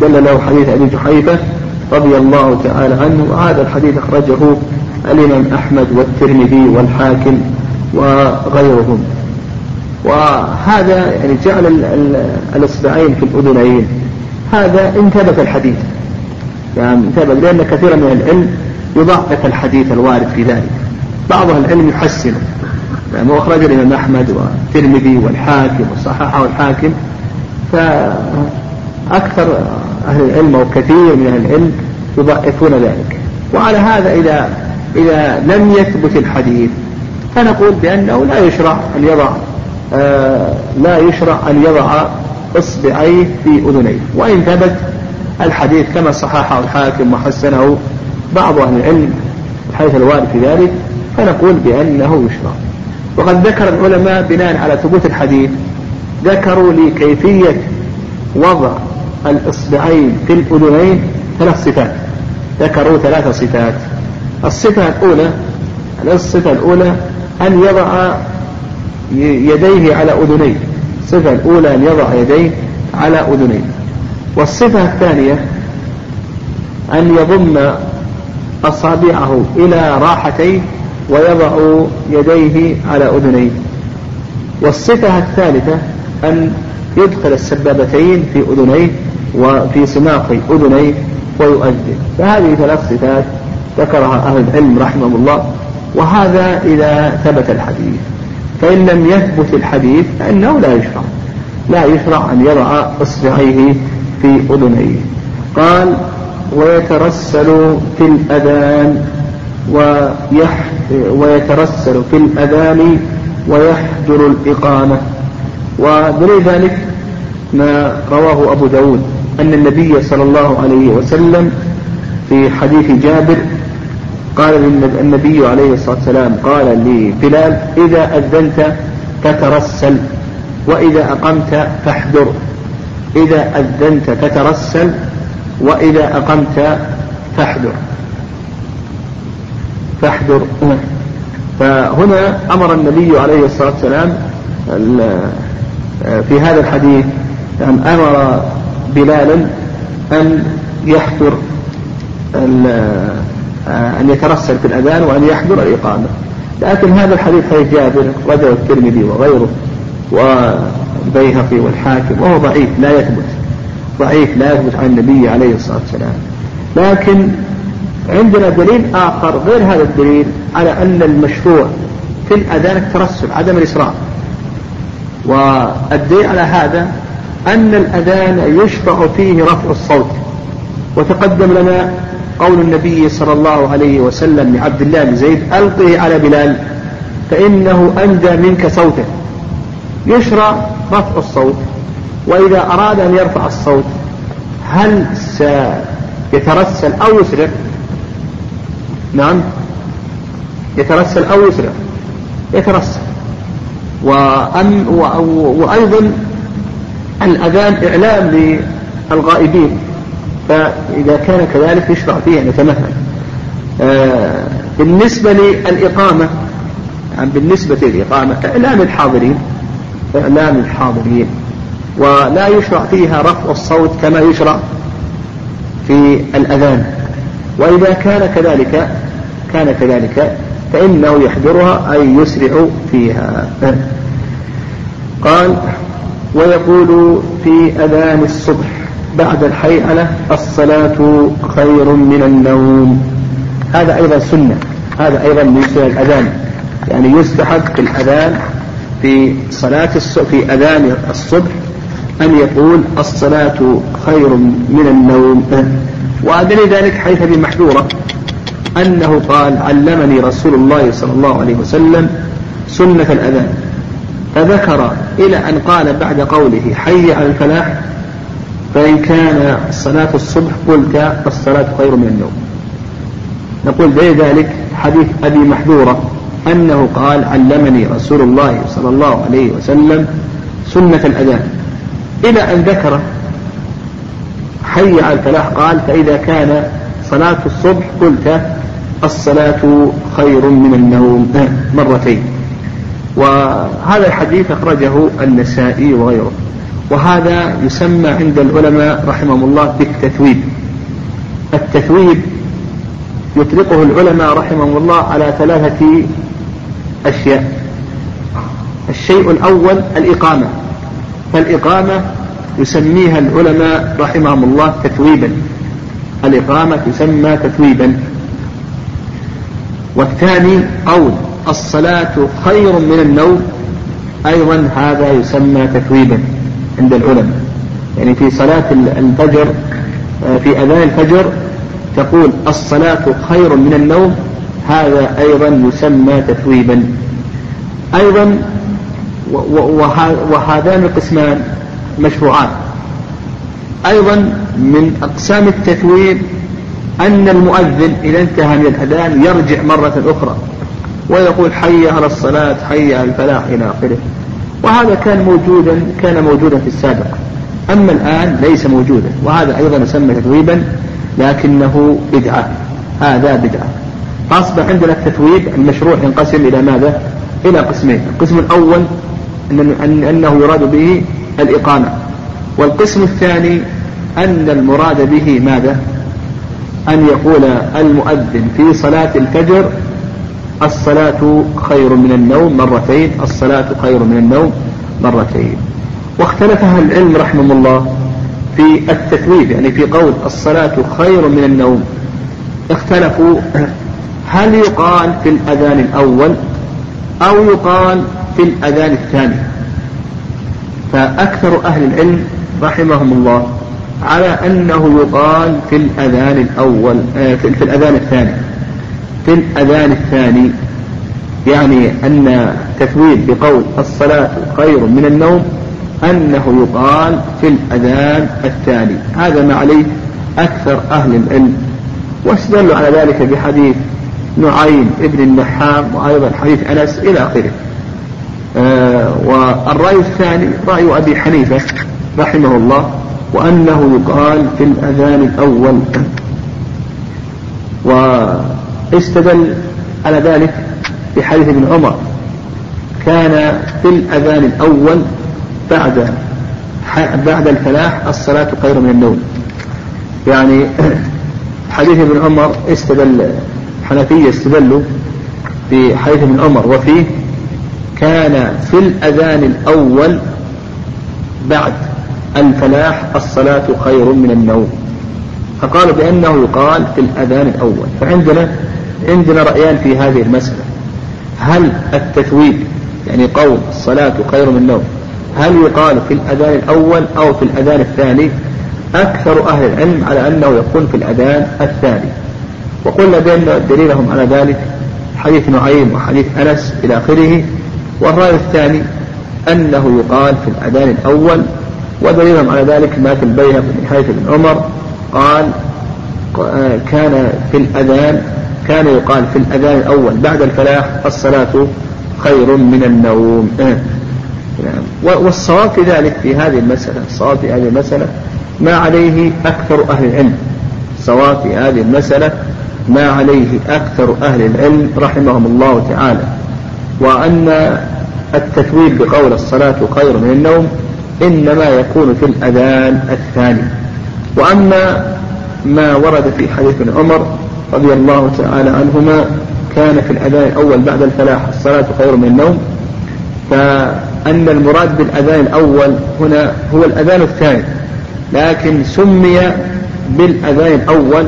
دل له حديث أبي جحيفة رضي الله تعالى عنه وهذا الحديث أخرجه الإمام أحمد والترمذي والحاكم وغيرهم. وهذا يعني جعل الإصبعين في الأذنين. هذا إن ثبت الحديث. يعني ثبت لأن كثيرا من العلم يضعف الحديث الوارد في ذلك. بعض العلم يحسنه. يعني وأخرج الإمام أحمد والترمذي والحاكم وصححه الحاكم فأكثر أهل العلم أو كثير من أهل العلم يضعفون ذلك. وعلى هذا إذا إذا لم يثبت الحديث فنقول بأنه لا يشرع أن يضع آه لا يشرع أن يضع إصبعيه في أذنيه. وإن ثبت الحديث كما صححه الحاكم وحسنه بعض أهل العلم حيث الوارد في ذلك فنقول بأنه يشرع. وقد ذكر العلماء بناء على ثبوت الحديث ذكروا لي كيفية وضع الإصبعين في الأذنين ثلاث صفات. ذكروا ثلاث صفات. الصفة الأولى الصفة الأولى أن يضع يديه على أذنيه. الصفة الأولى أن يضع يديه على أذنيه. والصفة الثانية أن يضم أصابعه إلى راحتيه ويضع يديه على أذنيه. والصفة الثالثة أن يدخل السبابتين في أذنيه وفي سماق أذنيه ويؤذن. فهذه ثلاث صفات ذكرها أهل العلم رحمهم الله وهذا إذا ثبت الحديث. فإن لم يثبت الحديث فإنه لا يشرع. لا يشرع أن يضع إصبعيه في أذنيه. قال ويترسل في الأذان ويح ويترسل في الأذان ويحجر الإقامة. ودليل ذلك ما رواه أبو داود أن النبي صلى الله عليه وسلم في حديث جابر قال النبي عليه الصلاة والسلام قال لبلال إذا أذنت فترسل وإذا أقمت فاحذر إذا أذنت فترسل وإذا أقمت فاحذر فاحذر فهنا أمر النبي عليه الصلاة والسلام في هذا الحديث أن أمر بلالا أن يحضر أن يترسل في الأذان وأن يحضر الإقامة. لكن هذا الحديث حديث جابر رجل الترمذي وغيره والبيهقي والحاكم وهو ضعيف لا يثبت. ضعيف لا يثبت عن النبي عليه الصلاة والسلام. لكن عندنا دليل آخر غير هذا الدليل على أن المشروع في الأذان الترسل عدم الإسراء والدليل على هذا أن الأذان يشرع فيه رفع الصوت وتقدم لنا قول النبي صلى الله عليه وسلم لعبد الله بن زيد ألقه على بلال فإنه أندى منك صوته. يشرع رفع الصوت وإذا أراد أن يرفع الصوت هل سيترسل أو يسرع نعم يترسل أو يسرع يترسل. وأن وأيضا الأذان إعلام للغائبين. فإذا كان كذلك يشرع فيه أن يتمهل. آه بالنسبة للإقامة يعني بالنسبة للإقامة إعلام الحاضرين إعلام الحاضرين. ولا يشرع فيها رفع الصوت كما يشرع في الأذان. وإذا كان كذلك كان كذلك فإنه يحضرها أي يسرع فيها. قال ويقول في أذان الصبح بعد الحيئلة الصلاة خير من النوم. هذا أيضا سنة. هذا أيضا من سنة الأذان. يعني يستحب في الأذان في صلاة الصبح في أذان الصبح أن يقول الصلاة خير من النوم. وأدل ذلك حيث بمحذورة أنه قال علمني رسول الله صلى الله عليه وسلم سنة الأذان. فذكر إلى أن قال بعد قوله حي على الفلاح فإن كان صلاة الصبح قلت الصلاة خير من النوم. نقول ذلك؟ حديث أبي محذورة أنه قال علمني رسول الله صلى الله عليه وسلم سنة الأذان. إلى أن ذكر حي على الفلاح قال فإذا كان صلاة الصبح قلت الصلاة خير من النوم. (laughs) مرتين. وهذا الحديث أخرجه النسائي وغيره. وهذا يسمى عند العلماء رحمهم الله بالتثويب. التثويب يطلقه العلماء رحمهم الله على ثلاثة أشياء. الشيء الأول الإقامة. فالإقامة يسميها العلماء رحمهم الله تثويبا. الإقامة تسمى تثويبا. والثاني قول الصلاة خير من النوم. أيضا هذا يسمى تثويبا. عند العلماء. يعني في صلاة الفجر آه، في أذان الفجر تقول الصلاة خير من النوم هذا أيضا يسمى تثويبا. أيضا وهذان القسمان مشروعان. أيضا من أقسام التثويب أن المؤذن إذا انتهى من الأذان يرجع مرة أخرى ويقول حي على الصلاة حي على الفلاح إلى آخره. وهذا كان موجودا كان موجودا في السابق. أما الآن ليس موجودا وهذا أيضا يسمى تثويبا لكنه بدعة. هذا بدعة. فأصبح عندنا التثويب المشروع ينقسم إلى ماذا؟ إلى قسمين. القسم الأول أن أنه يراد به الإقامة. والقسم الثاني أن المراد به ماذا؟ أن يقول المؤذن في صلاة الفجر الصلاة خير من النوم مرتين الصلاة خير من النوم مرتين. واختلف أهل العلم رحمه الله في التثويب يعني في قول الصلاة خير من النوم. اختلفوا (clears throat) هل يقال في الأذان الأول أو يقال في الأذان الثاني؟ فأكثر أهل العلم رحمهم الله على أنه يقال في الأذان الأول آه، في الأذان الثاني. في الأذان الثاني يعني أن تثويب بقول الصلاة خير من النوم أنه يقال في الأذان الثاني. هذا ما عليه أكثر أهل العلم. واستدلوا على ذلك بحديث نعيم ابن النحام وأيضا حديث أنس إلى آخره؟ آه والرأي الثاني رأي أبي حنيفة رحمه الله وأنه يقال في الأذان الأول. واستدل على ذلك بحديث ابن عمر. كان في الأذان الأول بعد بعد الفلاح الصلاة خير من النوم. يعني (clears throat) حديث ابن عمر استدل الحنفية استدلوا بحديث ابن عمر. وفيه كان في الأذان الأول بعد الفلاح الصلاة خير من النوم. فقالوا بأنه يقال في الأذان الأول. فعندنا عندنا رأيان في هذه المسألة. هل التثويب يعني قول الصلاة خير من النوم؟ هل يقال في الأذان الأول أو في الأذان الثاني؟ أكثر أهل العلم على أنه يكون في الأذان الثاني. وقلنا بأن دليلهم على ذلك حديث نعيم وحديث أنس إلى آخره. والرأي الثاني أنه يقال في الأذان الأول. ودليلهم على ذلك ما في البيهق من حيث ابن عمر. قال كان في الأذان كان يقال في الأذان الأول بعد الفلاح الصلاة خير من النوم. نعم. والصواب في ذلك في هذه المسألة الصواب في هذه المسألة ما عليه أكثر أهل العلم. الصواب في هذه المسألة ما عليه أكثر أهل العلم رحمهم الله تعالى. وأن التثويب بقول الصلاة خير من النوم إنما يكون في الأذان الثاني. وأما ما ورد في حديث عمر رضي الله تعالى عنهما كان في الأذان الأول بعد الفلاح الصلاة خير من النوم فأن المراد بالأذان الأول هنا هو الأذان الثاني لكن سمي بالأذان الأول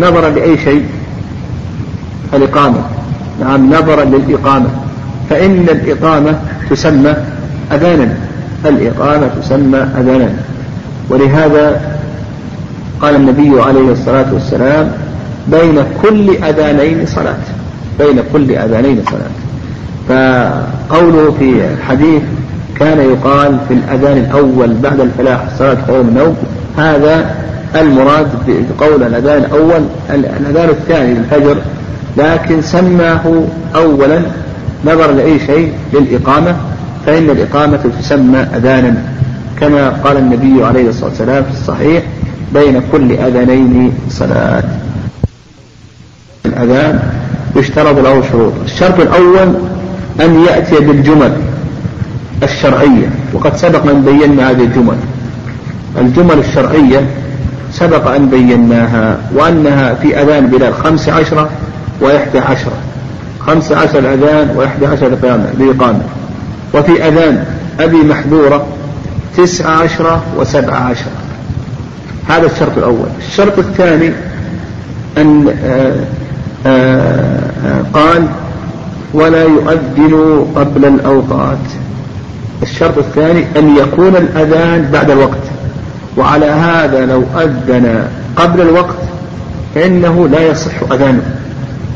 نظرا لأي شيء؟ الإقامة. نعم نظرا للإقامة. فإن الإقامة تسمى أذانا الإقامة تسمى أذانا. ولهذا قال النبي عليه الصلاة والسلام بين كل أذانين صلاة. بين كل أذانين صلاة. فقوله في الحديث كان يقال في الأذان الأول بعد الفلاح صلاة قوم النوم هذا المراد بقول الأذان الأول الأذان الثاني للفجر لكن سماه أولا نظرا لأي شيء للإقامة فإن الإقامة تسمى أذانا كما قال النبي عليه الصلاة والسلام في الصحيح بين كل أذانين صلاة. الأذان يشترط له شروط. الشرط الأول أن يأتي بالجمل الشرعية. وقد سبق أن بينا هذه الجمل. الجمل الشرعية سبق أن بيناها وأنها في أذان بلال خمس عشرة وإحدى عشرة. خمس عشر أذان وإحدى عشر بإقامة وفي أذان أبي محذورة تسع عشرة وسبع عشرة. هذا الشرط الأول. الشرط الثاني أن آه، آه، قال ولا يؤذن قبل الأوقات. الشرط الثاني أن يكون الأذان بعد الوقت. وعلى هذا لو أذن قبل الوقت فإنه لا يصح أذانه.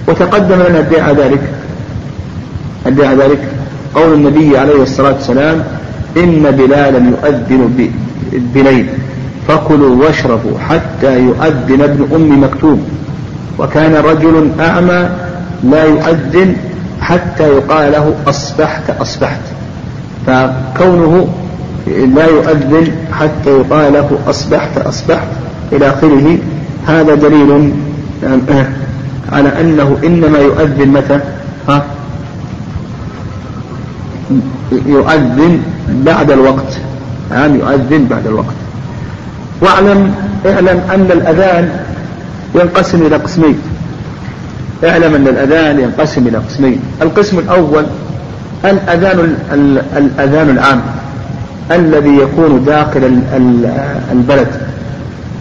وتقدم لنا ادعى ذلك. ادعى ذلك. قول النبي عليه الصلاة والسلام إن بلالا يؤذن بليل. فكلوا واشربوا حتى يؤذن ابن أم مكتوم. وكان رجل أعمى لا يؤذن حتى يقال له أصبحت أصبحت. فكونه لا يؤذن حتى يقال له أصبحت أصبحت إلى آخره هذا دليل على أنه إنما يؤذن متى؟ ها؟ يؤذن بعد الوقت. نعم يؤذن بعد الوقت. واعلم اعلم أن الأذان ينقسم إلى قسمين. اعلم أن الأذان ينقسم إلى قسمين. القسم الأول الأذان الأذان العام الذي يكون داخل البلد.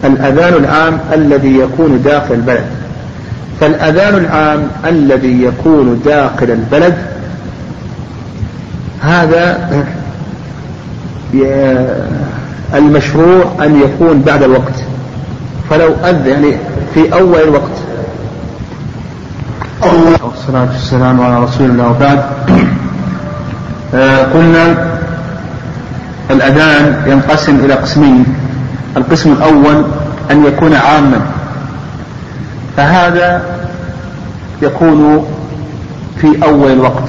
الأذان العام الذي يكون داخل البلد. فالأذان العام الذي يكون داخل البلد هذا المشروع أن يكون بعد الوقت. فلو أذن يعني في أول الوقت. والصلاة والسلام على رسول الله وبعد. آه، قلنا الأذان ينقسم إلى قسمين. القسم الأول أن يكون عاما. فهذا يكون في أول الوقت.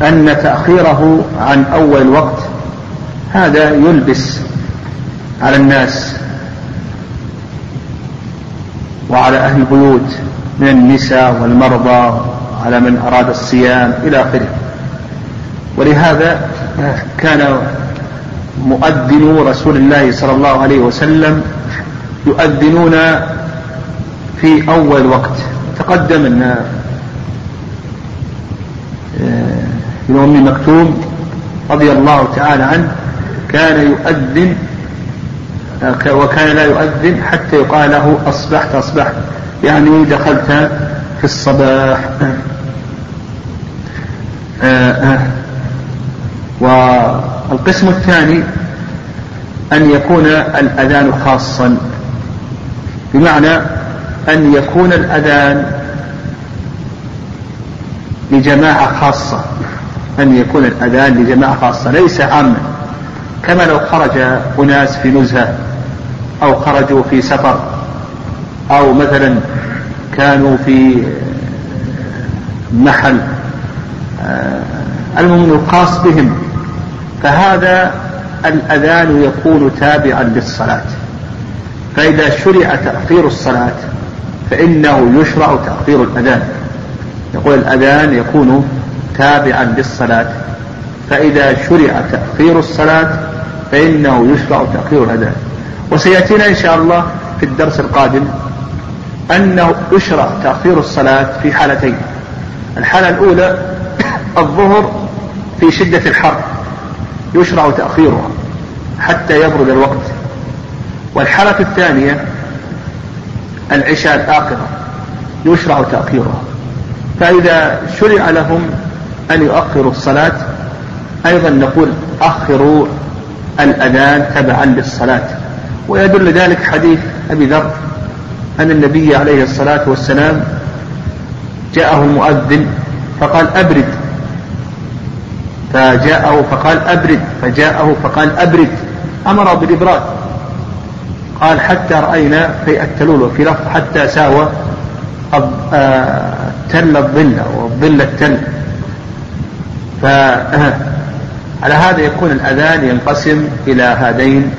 لأن تأخيره عن أول الوقت هذا يلبس على الناس وعلى أهل البيوت من النساء والمرضى على من أراد الصيام إلى آخره. ولهذا كان مؤذنو رسول الله صلى الله عليه وسلم يؤذنون في أول وقت. تقدم أن ابن أم مكتوم رضي الله تعالى عنه كان يؤذن وكان لا يؤذن حتى يقال له أصبحت أصبحت. يعني دخلت في الصباح. آه، و القسم الثاني أن يكون الأذان خاصا. بمعنى أن يكون الأذان لجماعة خاصة. أن يكون الأذان لجماعة خاصة ليس عاما. كما لو خرج أناس في نزهة أو خرجوا في سفر أو مثلا كانوا في محل آه، المؤمن الخاص بهم. فهذا الأذان يكون تابعا للصلاة. فإذا شرع تأخير الصلاة فإنه يشرع تأخير الأذان. يقول الأذان يكون تابعا للصلاة فإذا شرع تأخير الصلاة فإنه يشرع تأخير الأذان وسيأتينا إن شاء الله في الدرس القادم أنه يشرع تأخير الصلاة في حالتين. الحالة الأولى (coughs) الظهر في شدة الحر يشرع تأخيرها حتى يبرد الوقت. والحالة الثانية العشاء الآخرة يشرع تأخيرها. فإذا شرع لهم أن يؤخروا الصلاة. أيضا نقول أخروا الأذان تبعا للصلاة. ويدل ذلك حديث أبي ذر أن النبي عليه الصلاة والسلام جاءه المؤذن فقال أبرد. فجاءه فقال أبرد. فجاءه فقال أبرد. أمر بالإبراد. قال حتى رأينا في التلول وفي لفظ حتى ساوى آه، تل الظل وظل التل. فعلى (laughs) هذا يكون الأذان ينقسم إلى هذين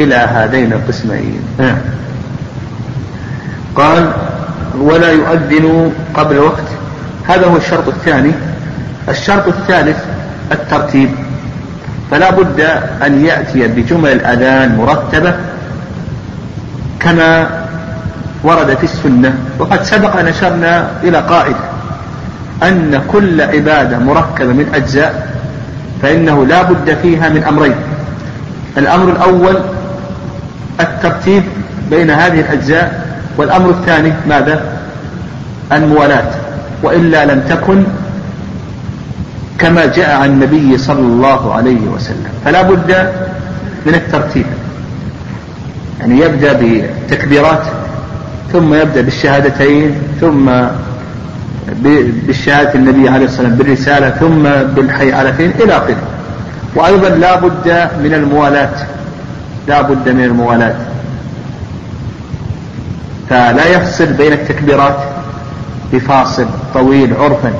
إلى هذين القسمين. (laughs) قال ولا يؤذن قبل وقت. هذا هو الشرط الثاني. الشرط الثالث الترتيب. فلا بد أن يأتي بجمل الأذان مرتبة كما ورد في السنة وقد سبق أن أشرنا إلى قاعدة. أن كل عبادة مركبة من أجزاء فإنه لا بد فيها من أمرين. الأمر الأول الترتيب بين هذه الأجزاء والأمر الثاني ماذا؟ الموالاة. وإلا لم تكن كما جاء عن النبي صلى الله عليه وسلم. فلا بد من الترتيب. يعني يبدأ بتكبيرات ثم يبدأ بالشهادتين ثم بالشهادة النبي عليه الصلاة والسلام بالرسالة ثم بالحي على فين إلى آخره. وأيضا لا بد من الموالاة. لا بد من الموالاة. فلا يفصل بين التكبيرات بفاصل طويل عرفا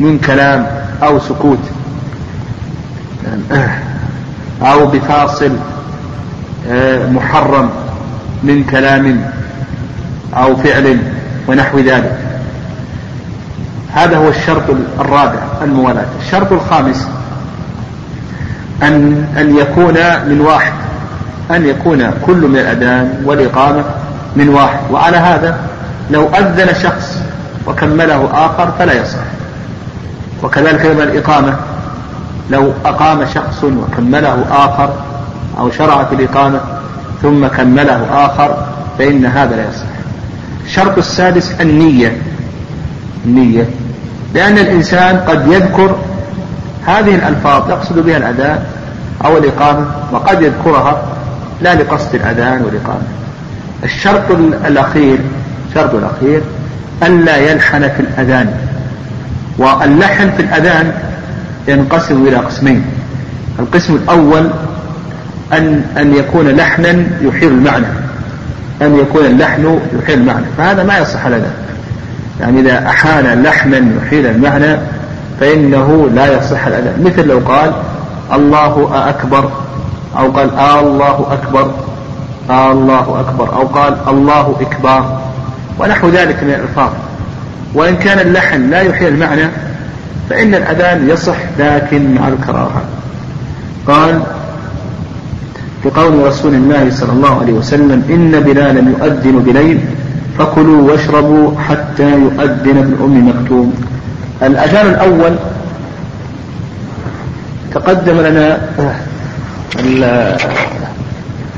من كلام أو سكوت أو بفاصل آه، محرم من كلام أو فعل ونحو ذلك. هذا هو الشرط الرابع الموالاة. الشرط الخامس أن أن يكون من واحد أن يكون كل من الأذان والإقامة من واحد. وعلى هذا لو أذن شخص وكمله آخر فلا يصح. وكذلك أيضا الإقامة. لو أقام شخص وكمله آخر أو شرع في الإقامة ثم كمله آخر فإن هذا لا يصح. الشرط السادس النية. النية لأن الإنسان قد يذكر هذه الألفاظ يقصد بها الأذان أو الإقامة وقد يذكرها لا لقصد الأذان والإقامة. الشرط الأخير الشرط الأخير ألا يلحن في الأذان. واللحن في الأذان ينقسم إلى قسمين. القسم الأول أن أن يكون لحنا يحيل المعنى. أن يكون اللحن يحيل المعنى. فهذا ما يصح الأذان يعني إذا أحال لحنا يحيل المعنى فإنه لا يصح الأذان مثل لو قال الله أكبر أو قال آه الله أكبر آه الله أكبر أو قال الله إكبار ونحو ذلك من الألفاظ. وإن كان اللحن لا يحيي المعنى فإن الأذان يصح لكن مع الكراهة. قال في قول رسول الله صلى الله عليه وسلم إن بلالا يؤذن بليل فكلوا واشربوا حتى يؤذن ابن أم مكتوم. الأذان الأول تقدم لنا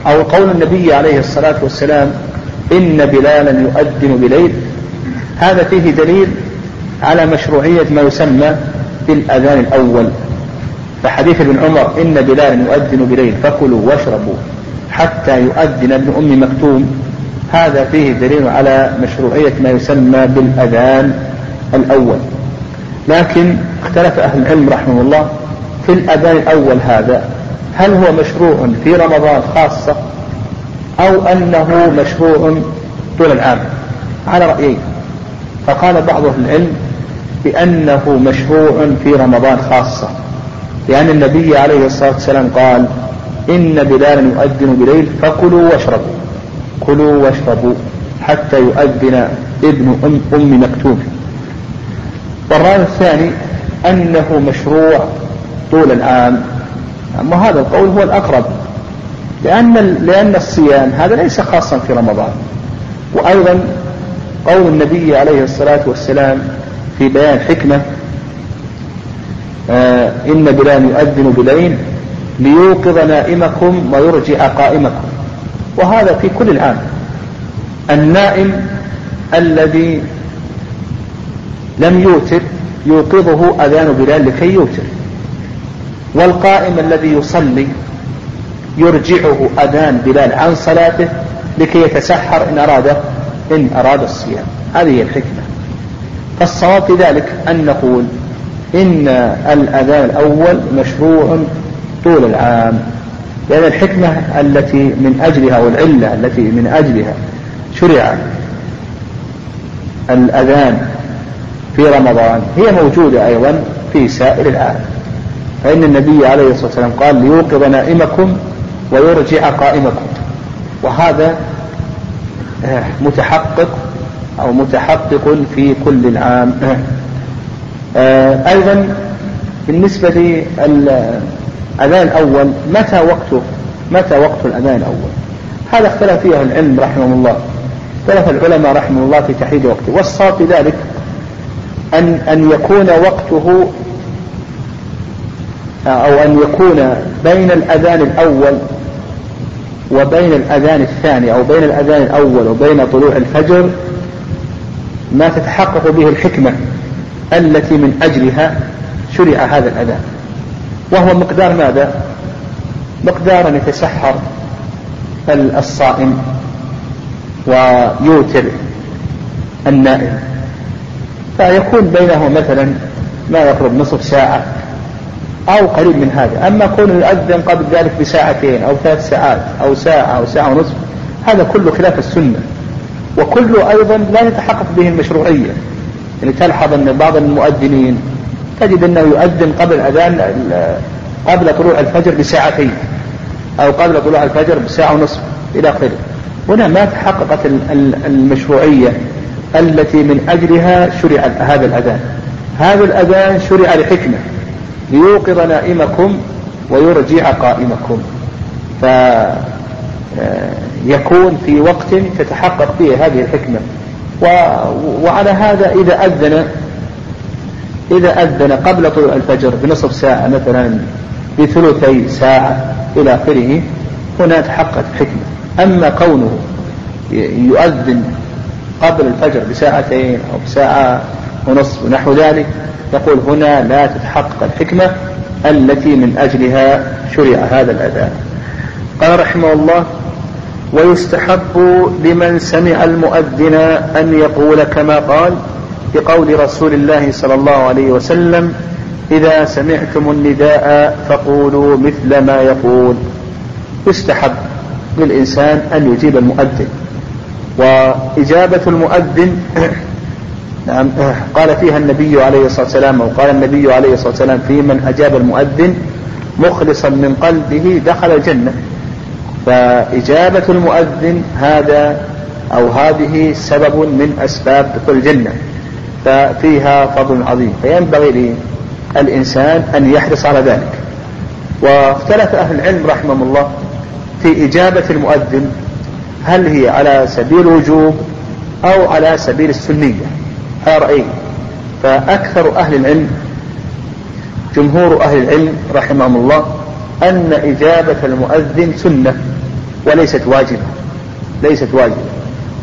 أو قول النبي عليه الصلاة والسلام إن بلالا يؤذن بليل. هذا فيه دليل على مشروعية ما يسمى بالأذان الأول. فحديث ابن عمر إن بلال يؤذن بليل فكلوا واشربوا حتى يؤذن ابن أم مكتوم. هذا فيه دليل على مشروعية ما يسمى بالأذان الأول. لكن اختلف أهل العلم رحمه الله في الأذان الأول هذا هل هو مشروع في رمضان خاصة أو أنه مشروع طول العام؟ على رأيين فقال بعض أهل العلم بأنه مشروع في رمضان خاصة لأن النبي عليه الصلاة والسلام قال إن بلالا يؤذن بليل فكلوا واشربوا. كلوا واشربوا حتى يؤذن ابن أم, أم مكتوم. والرأي الثاني أنه مشروع طول العام. أما هذا القول هو الأقرب. لأن لأن الصيام هذا ليس خاصا في رمضان. وأيضا قول النبي عليه الصلاة والسلام في بيان حكمة آه إن بلال يؤذن بليل ليوقظ نائمكم ويرجع قائمكم. وهذا في كل العام النائم الذي لم يوتر يوقظه أذان بلال لكي يوتر. والقائم الذي يصلي يرجعه أذان بلال عن صلاته لكي يتسحر إن أراد إن أراد الصيام. هذه هي الحكمة. فالصواب في ذلك أن نقول إن الأذان الأول مشروع طول العام. لأن الحكمة التي من أجلها والعلة التي من أجلها شرع الأذان في رمضان هي موجودة أيضا في سائر العالم. فإن النبي عليه الصلاة والسلام قال ليوقظ نائمكم ويرجع قائمكم. وهذا آه، متحقق أو متحقق في كل العام. آه، أيضا بالنسبة للأذان الأول متى وقته متى وقت الأذان الأول؟ هذا اختلف فيه العلم رحمه الله. اختلف العلماء رحمه الله في تحديد وقته. والصواب ذلك أن أن يكون وقته أو أن يكون بين الأذان الأول وبين الأذان الثاني أو بين الأذان الأول وبين طلوع الفجر ما تتحقق به الحكمة التي من أجلها شرع هذا الأذان. وهو مقدار ماذا؟ مقدار أن يتسحر الصائم ويوتر النائم. فيكون بينه مثلا ما يقرب نصف ساعة أو قريب من هذا. أما كون يؤذن قبل ذلك بساعتين أو ثلاث ساعات أو ساعة أو ساعة ونصف هذا كله خلاف السنة. وكله أيضا لا يتحقق به المشروعية. يعني تلحظ أن بعض المؤذنين تجد أنه يؤذن قبل أذان قبل طلوع الفجر بساعتين أو قبل طلوع الفجر بساعة ونصف إلى آخره. هنا ما تحققت المشروعية التي من أجلها شرع هذا الأذان. هذا الأذان شرع لحكمة ليوقظ نائمكم ويرجع قائمكم. فيكون في وقت تتحقق فيه هذه الحكمة. وعلى هذا إذا أذن إذا أذن قبل طلوع الفجر بنصف ساعة مثلا بثلثي ساعة إلى آخره هنا تحققت الحكمة أما كونه يؤذن قبل الفجر بساعتين أو بساعة ونصف ونحو ذلك يقول هنا لا تتحقق الحكمة التي من أجلها شرع هذا الأذان. قال رحمه الله ويستحب لمن سمع المؤذن أن يقول كما قال بقول رسول الله صلى الله عليه وسلم إذا سمعتم النداء فقولوا مثل ما يقول. يستحب للإنسان أن يجيب المؤذن. وإجابة المؤذن (clears throat) نعم (clears throat) قال فيها النبي عليه الصلاة والسلام أو قال النبي عليه الصلاة والسلام في من أجاب المؤذن مخلصا من قلبه دخل الجنة. فإجابة المؤذن هذا أو هذه سبب من أسباب دخول الجنة. ففيها فضل عظيم. فينبغي للإنسان أن يحرص على ذلك. واختلف أهل العلم رحمهم الله في إجابة المؤذن هل هي على سبيل الوجوب أو على سبيل السنية؟ على رأيين فأكثر أهل العلم جمهور أهل العلم رحمهم الله أن إجابة المؤذن سنة وليست واجبة. ليست واجبة.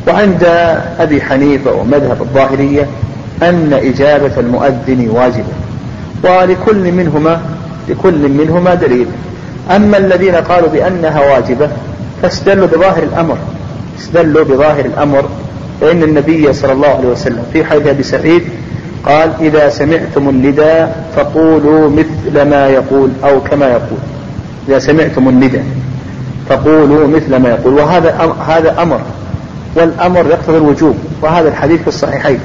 وعند أبي حنيفة ومذهب الظاهرية أن إجابة المؤذن واجبة ولكل منهما لكل منهما دليل. أما الذين قالوا بأنها واجبة فاستدلوا بظاهر الأمر. استدلوا بظاهر الأمر فإن النبي صلى الله عليه وسلم في حديث أبي سعيد قال إذا سمعتم النداء فقولوا مثل ما يقول أو كما يقول. إذا سمعتم النداء فقولوا مثل ما يقول. وهذا هذا أمر والأمر يقتضي الوجوب وهذا الحديث في الصحيحين.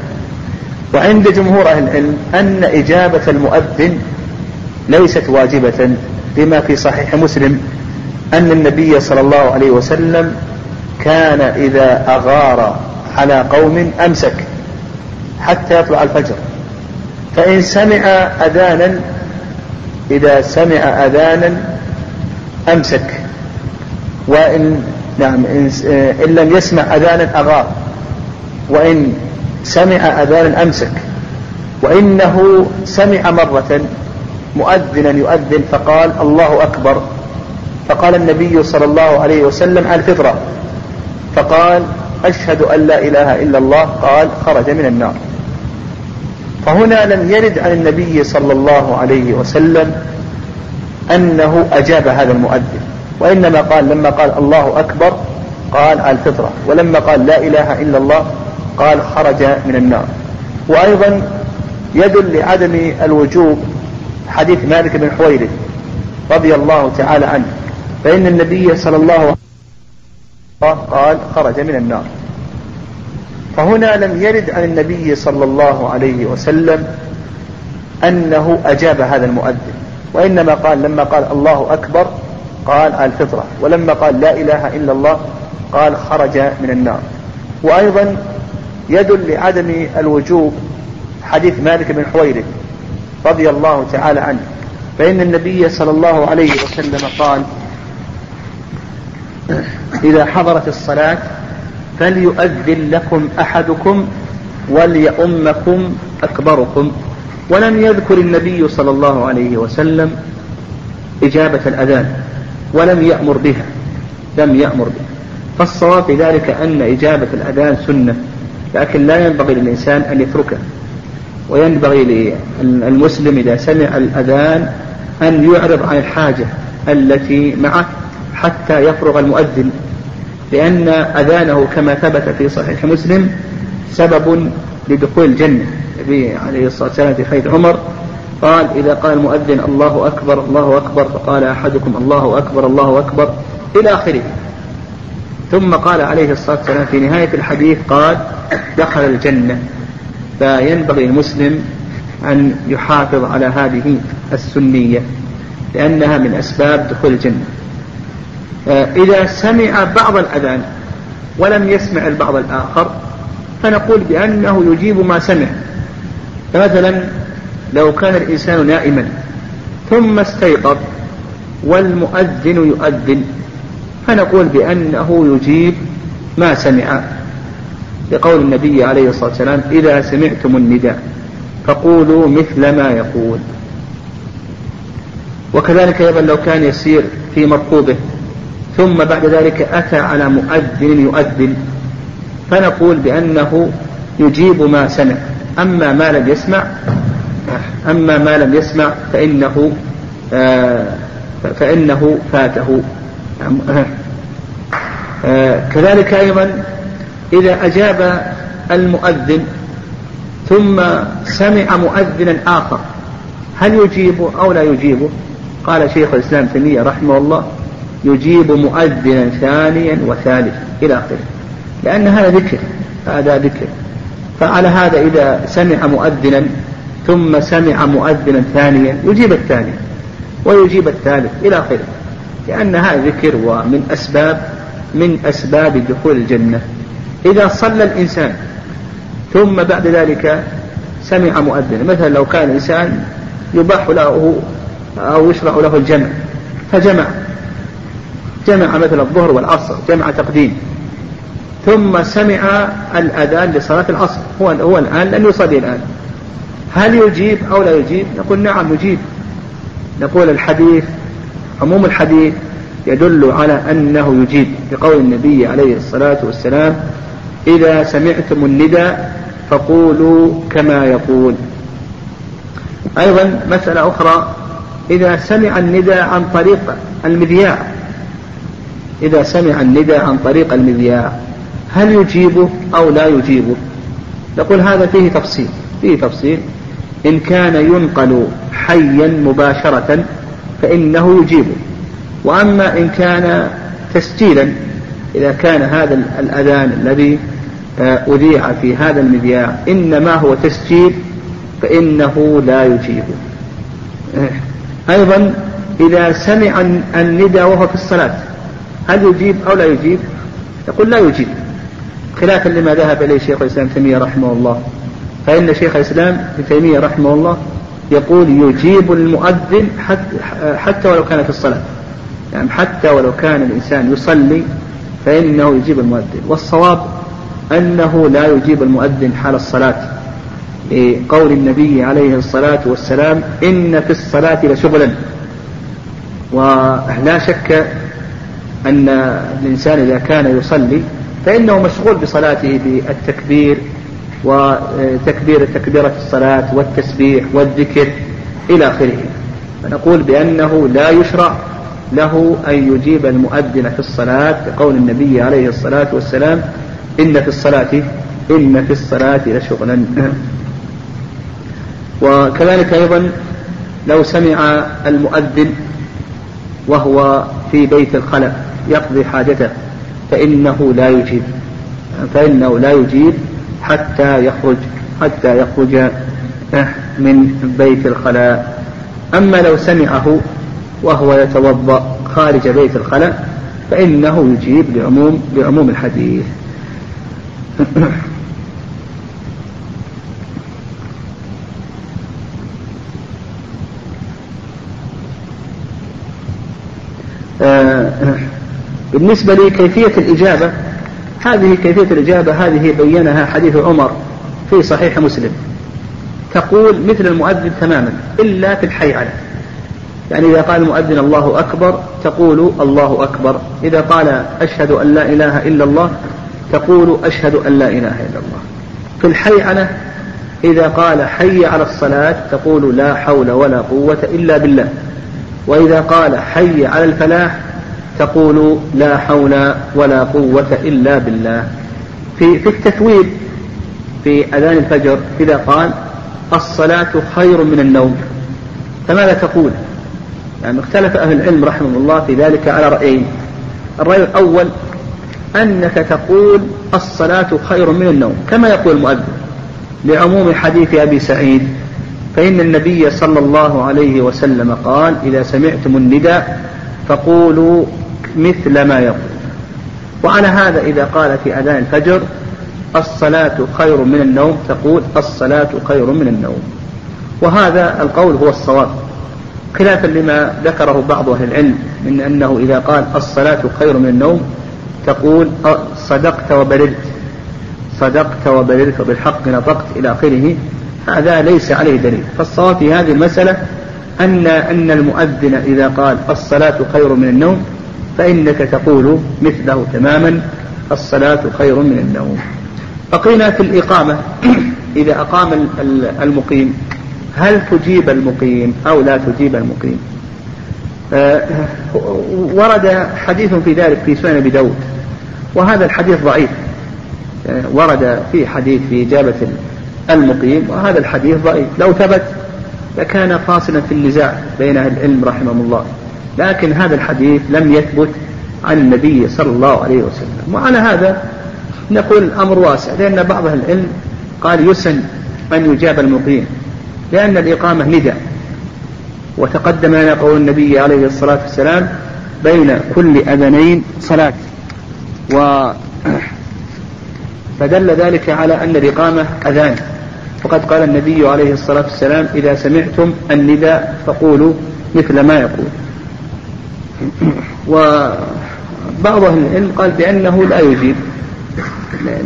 وعند جمهور أهل العلم أن إجابة المؤذن ليست واجبة بما في صحيح مسلم أن النبي صلى الله عليه وسلم كان إذا أغار على قوم أمسك حتى يطلع الفجر. فإن سمع أذانا إذا سمع أذانا أمسك. وإن نعم إن, إن لم يسمع أذانا أغار. وإن سمع أذانا أمسك. وإنه سمع مرة مؤذنا يؤذن فقال الله أكبر. فقال النبي صلى الله عليه وسلم على الفطرة. فقال أشهد أن لا إله إلا الله قال خرج من النار. فهنا لم يرد عن النبي صلى الله عليه وسلم أنه أجاب هذا المؤذن. وإنما قال لما قال الله أكبر قال على الفطرة. ولما قال لا إله إلا الله قال خرج من النار. وأيضا يدل لعدم الوجوب حديث مالك بن حويرث رضي الله تعالى عنه. فإن النبي صلى الله عليه وسلم قال خرج من النار. فهنا لم يرد عن النبي صلى الله عليه وسلم أنه أجاب هذا المؤذن. وإنما قال لما قال الله أكبر قال الفطرة. ولما قال لا إله إلا الله قال خرج من النار. وأيضا يدل لعدم الوجوب. حديث مالك بن حويرث رضي الله تعالى عنه. فإن النبي صلى الله عليه وسلم قال إذا حضرت الصلاة فليؤذن لكم أحدكم وليؤمكم أكبركم. ولم يذكر النبي صلى الله عليه وسلم إجابة الأذان ولم يأمر بها لم يأمر بها. فالصواب في ذلك أن إجابة الأذان سنة. لكن لا ينبغي للإنسان أن يتركه. وينبغي للمسلم إذا سمع الأذان أن يعرض عن الحاجة التي معه حتى يفرغ المؤذن لأن أذانه كما ثبت في صحيح مسلم سبب لدخول الجنة. النبي عليه الصلاة والسلام في حديث عمر قال إذا قال المؤذن الله أكبر الله أكبر فقال أحدكم الله أكبر الله أكبر إلى آخره. ثم قال عليه الصلاة والسلام في نهاية الحديث قال دخل الجنة. فينبغي المسلم أن يحافظ على هذه السنية لأنها من أسباب دخول الجنة. آه، إذا سمع بعض الأذان ولم يسمع البعض الآخر فنقول بأنه يجيب ما سمع. فمثلا لو كان الإنسان نائما ثم استيقظ والمؤذن يؤذن فنقول بأنه يجيب ما سمع لقول النبي عليه الصلاة والسلام إذا سمعتم النداء فقولوا مثل ما يقول. وكذلك أيضا لو كان يسير في مركوبه ثم بعد ذلك أتى على مؤذن يؤذن فنقول بأنه يجيب ما سمع. أما ما لم يسمع أما ما لم يسمع فإنه آه، فإنه فاته. كذلك أيضا إذا أجاب المؤذن ثم سمع مؤذنا آخر هل يجيبه أو لا يجيبه قال شيخ الإسلام تيمية رحمه الله يجيب مؤذنا ثانيا وثالثا إلى آخره لأن هذا ذكر هذا ذكر. فعلى هذا إذا سمع مؤذنا ثم سمع مؤذنا ثانيا يجيب الثاني ويجيب الثالث إلى آخره. لأن هذا ذكر ومن أسباب من أسباب دخول الجنة. إذا صلى الإنسان ثم بعد ذلك سمع مؤذنا مثلا لو كان الإنسان يباح له أو يشرع له الجمع فجمع جمع مثل الظهر والعصر جمع تقديم ثم سمع الأذان لصلاة العصر هو هو الآن لن يصلي الآن. هل يجيب أو لا يجيب؟ نقول نعم يجيب. نقول الحديث عموم الحديث يدل على أنه يجيب بقول النبي عليه الصلاة والسلام إذا سمعتم النداء فقولوا كما يقول. أيضا مسألة أخرى إذا سمع النداء عن طريق المذياع إذا سمع النداء عن طريق المذياع هل يجيبه أو لا يجيبه؟ نقول هذا فيه تفصيل فيه تفصيل. إن كان ينقل حيا مباشرة فإنه يجيبه. وأما إن كان تسجيلا إذا كان هذا الأذان الذي آه، أذيع في هذا المذياع إنما هو تسجيل فإنه لا يجيبه. آه، أيضا إذا سمع الندى وهو في الصلاة هل يجيب أو لا يجيب؟ يقول لا يجيب. خلافا لما ذهب إليه شيخ الإسلام تيمية رحمه الله. فإن شيخ الإسلام ابن تيمية رحمه الله يقول يجيب المؤذن حتى, حتى ولو كان في الصلاة. يعني حتى ولو كان الإنسان يصلي فإنه يجيب المؤذن. والصواب أنه لا يجيب المؤذن حال الصلاة. لقول النبي عليه الصلاة والسلام إن في الصلاة لشغلا ولا شك أن الإنسان إذا كان يصلي فإنه مشغول بصلاته بالتكبير وتكبير تكبيرة الصلاة والتسبيح والذكر إلى آخره. فنقول بأنه لا يشرع له أن يجيب المؤذن في الصلاة بقول النبي عليه الصلاة والسلام إن في الصلاة إن في الصلاة لشغلا. (clears throat) وكذلك أيضا لو سمع المؤذن وهو في بيت الخلق يقضي حاجته فإنه لا يجيب فإنه لا يجيب حتى يخرج حتى يخرج من بيت الخلاء. أما لو سمعه وهو يتوضأ خارج بيت الخلاء فإنه يجيب لعموم لعموم الحديث. (coughs) آه، بالنسبة لكيفية الإجابة هذه كيفية الإجابة؟ هذه بينها حديث عمر في صحيح مسلم. تقول مثل المؤذن تماما إلا في الحي عليه يعني إذا قال المؤذن الله أكبر تقول الله أكبر. إذا قال أشهد أن لا إله إلا الله تقول أشهد أن لا إله إلا الله. في الحي على إذا قال حي على الصلاة تقول لا حول ولا قوة إلا بالله. وإذا قال حي على الفلاح تقول لا حول ولا قوة إلا بالله. في في التثويب في أذان الفجر إذا قال الصلاة خير من النوم. فماذا تقول؟ يعني اختلف أهل العلم رحمه الله في ذلك على رأيين. الرأي الأول أنك تقول الصلاة خير من النوم كما يقول المؤذن لعموم حديث أبي سعيد. فإن النبي صلى الله عليه وسلم قال إذا سمعتم النداء فقولوا مثل ما يقول. وعلى هذا إذا قال في أذان الفجر الصلاة خير من النوم تقول الصلاة خير من النوم. وهذا القول هو الصواب. خلافا لما ذكره بعض أهل العلم من أنه إذا قال الصلاة خير من النوم تقول صدقت وبررت صدقت وبررت وبالحق نطقت إلى آخره. هذا ليس عليه دليل. فالصواب في هذه المسألة أن أن المؤذن إذا قال الصلاة خير من النوم فإنك تقول مثله تماما الصلاة خير من النوم. بقينا في الإقامة. (coughs) إذا أقام المقيم هل تجيب المقيم أو لا تجيب المقيم؟ آه، ورد حديث في ذلك في سنن أبي داود وهذا الحديث ضعيف. آه، ورد في حديث في إجابة المقيم وهذا الحديث ضعيف. لو ثبت لكان فاصلا في النزاع بين أهل العلم رحمهم الله. لكن هذا الحديث لم يثبت عن النبي صلى الله عليه وسلم. وعلى هذا نقول الأمر واسع لأن بعض أهل العلم قال يسن أن يجاب المقيم لأن الإقامة ندى وتقدم لنا قول النبي عليه الصلاة والسلام بين كل أذنين صلاة. و فدل ذلك على أن الإقامة أذان. وقد قال النبي عليه الصلاة والسلام إذا سمعتم النداء فقولوا مثل ما يقول. وبعض أهل العلم قال بأنه لا يجيب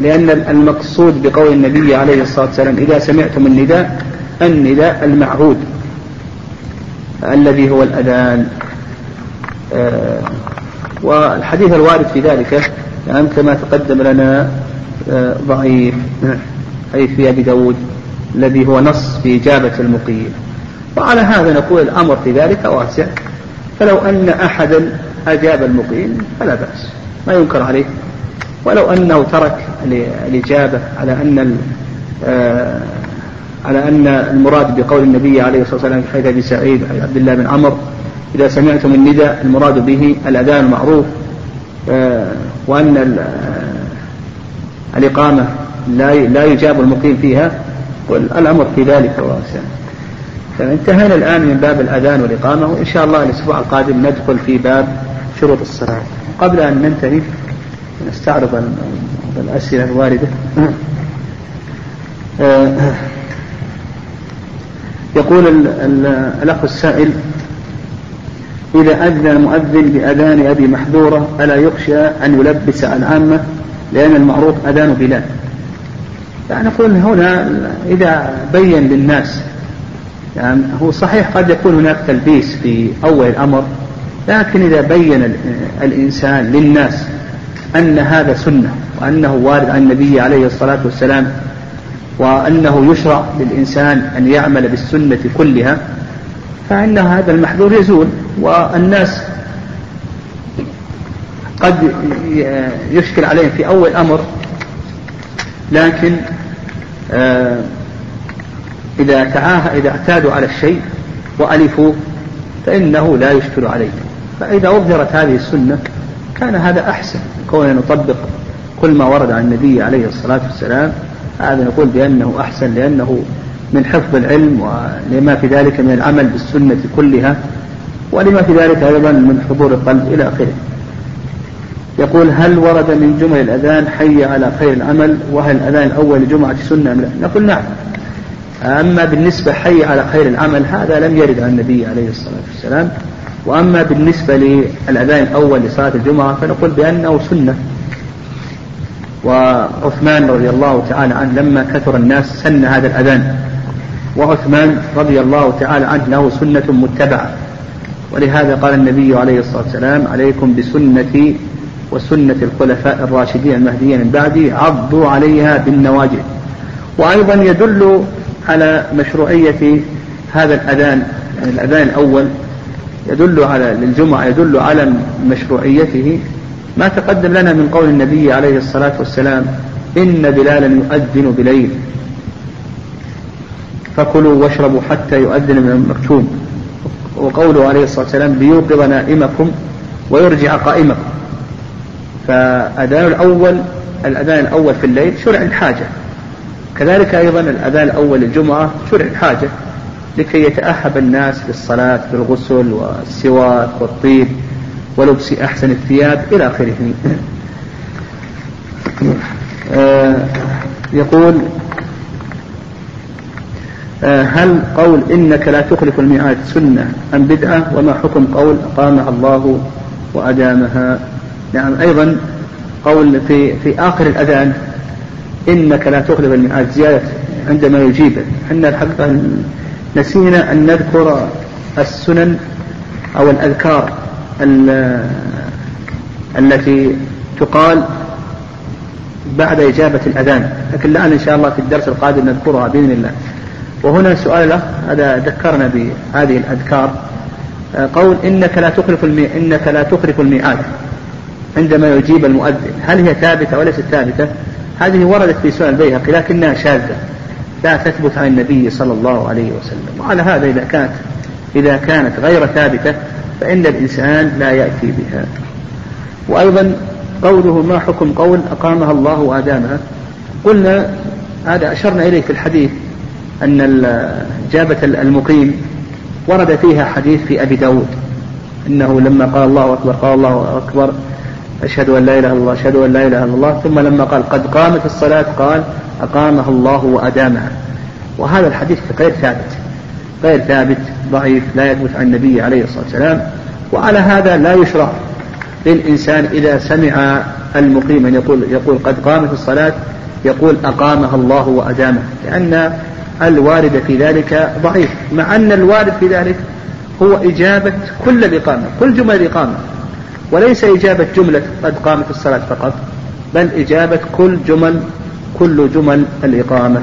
لأن المقصود بقول النبي عليه الصلاة والسلام إذا سمعتم النداء النداء المعهود الذي هو الأذان. آه والحديث الوارد في ذلك يعني كما تقدم لنا آه ضعيف حديث في أبي داود الذي هو نص في إجابة المقيم. وعلى هذا نقول الأمر في ذلك واسع. فلو أن أحدا أجاب المقيم فلا بأس ما ينكر عليه. ولو أنه ترك الإجابة على أن آه، على أن المراد بقول النبي عليه الصلاة والسلام في حديث أبي سعيد عبد الله بن عمر إذا سمعتم النداء المراد به الأذان المعروف آه، وأن آه، الإقامة لا لا يجاب المقيم فيها والأمر في ذلك واسع فانتهينا الآن من باب الأذان والإقامة وإن شاء الله الأسبوع القادم ندخل في باب شروط الصلاة. قبل أن ننتهي نستعرض الأسئلة الواردة. آه، يقول الأخ السائل إذا أذن المؤذن بأذان أبي محذورة ألا يخشى أن يلبس العامة؟ لأن المعروف أذان بلال. يعني نقول هنا إذا بين للناس يعني هو صحيح قد يكون هناك تلبيس في أول الأمر لكن إذا بين الإنسان للناس أن هذا سنة وأنه وارد عن النبي عليه الصلاة والسلام وأنه يشرع للإنسان أن يعمل بالسنة كلها فإن هذا المحذور يزول والناس قد يشكل عليهم في أول أمر لكن آه، إذا تعاه إذا اعتادوا على الشيء وألفوا فإنه لا يشكل عليهم فإذا أظهرت هذه السنة كان هذا أحسن كوننا نطبق كل ما ورد عن النبي عليه الصلاة والسلام. هذا نقول بأنه أحسن لأنه من حفظ العلم ولما في ذلك من العمل بالسنة كلها ولما في ذلك أيضا من حضور القلب إلى آخره. يقول هل ورد من جمل الأذان حي على خير العمل؟ وهل الأذان الأول لجمعة سنة أم لا؟ نقول نعم. أما بالنسبة حي على خير العمل هذا لم يرد عن النبي عليه الصلاة والسلام. وأما بالنسبة للأذان الأول لصلاة الجمعة فنقول بأنه سنة. وعثمان رضي الله تعالى عنه لما كثر الناس سن هذا الأذان. وعثمان رضي الله تعالى عنه له سنة متبعة. ولهذا قال النبي عليه الصلاة والسلام عليكم بسنتي وسنة الخلفاء الراشدين المهديين من بعدي عضوا عليها بالنواجذ. وأيضا يدل على مشروعية هذا الأذان يعني الأذان الأول يدل على للجمعة يدل على مشروعيته. ما تقدم لنا من قول النبي عليه الصلاة والسلام إن بلالا يؤذن بليل. فكلوا واشربوا حتى يؤذن من المكتوم وقوله عليه الصلاة والسلام ليوقظ نائمكم ويرجع قائمكم. فأذان الأول الأذان الأول في الليل شرع الحاجة كذلك أيضا الأذان الأول للجمعة شرع الحاجة لكي يتأهب الناس للصلاة بالغسل والسواك والطيب ولبس أحسن الثياب إلى آخره. (laughs) آه يقول آه هل قول إنك لا تخلف الميعاد سنة أم بدعة؟ وما حكم قول أقامها الله وأدامها؟ نعم أيضا قول في في آخر الأذان إنك لا تخلف الميعاد زيادة عندما يجيب. إحنا الحقيقة نسينا أن نذكر السنن أو الأذكار التي تقال بعد إجابة الأذان. لكن الآن إن شاء الله في الدرس القادم نذكرها بإذن الله. وهنا سؤال له هذا ذكرنا بهذه الأذكار. قول إنك لا تخلف. إنك لا تخلف الميعاد عندما يجيب المؤذن. هل هي ثابتة وليست ثابتة؟ هذه وردت في سنن البيهقي لكنها شاذة لا تثبت عن النبي صلى الله عليه وسلم. وعلى هذا إذا كانت إذا كانت غير ثابتة فإن الإنسان لا يأتي بها. وأيضا قوله ما حكم قول أقامها الله وأدامها. قلنا هذا أشرنا إليه في الحديث أن إجابة المقيم ورد فيها حديث في أبي داود إنه لما قال الله أكبر قال الله أكبر أشهد أن لا إله إلا الله أشهد أن لا إله إلا الله. ثم لما قال قد قامت الصلاة قال أقامها الله وأدامها. وهذا الحديث غير ثابت غير ثابت ضعيف لا يثبت عن النبي عليه الصلاة والسلام. وعلى هذا لا يشرع للإنسان إذا سمع المقيم أن يقول يقول قد قامت الصلاة يقول أقامها الله وأدامها. لأن الوارد في ذلك ضعيف مع أن الوارد في ذلك هو إجابة كل الإقامة كل جمل الإقامة. وليس إجابة جملة قد قامت الصلاة فقط بل إجابة كل جمل كل جمل الإقامة.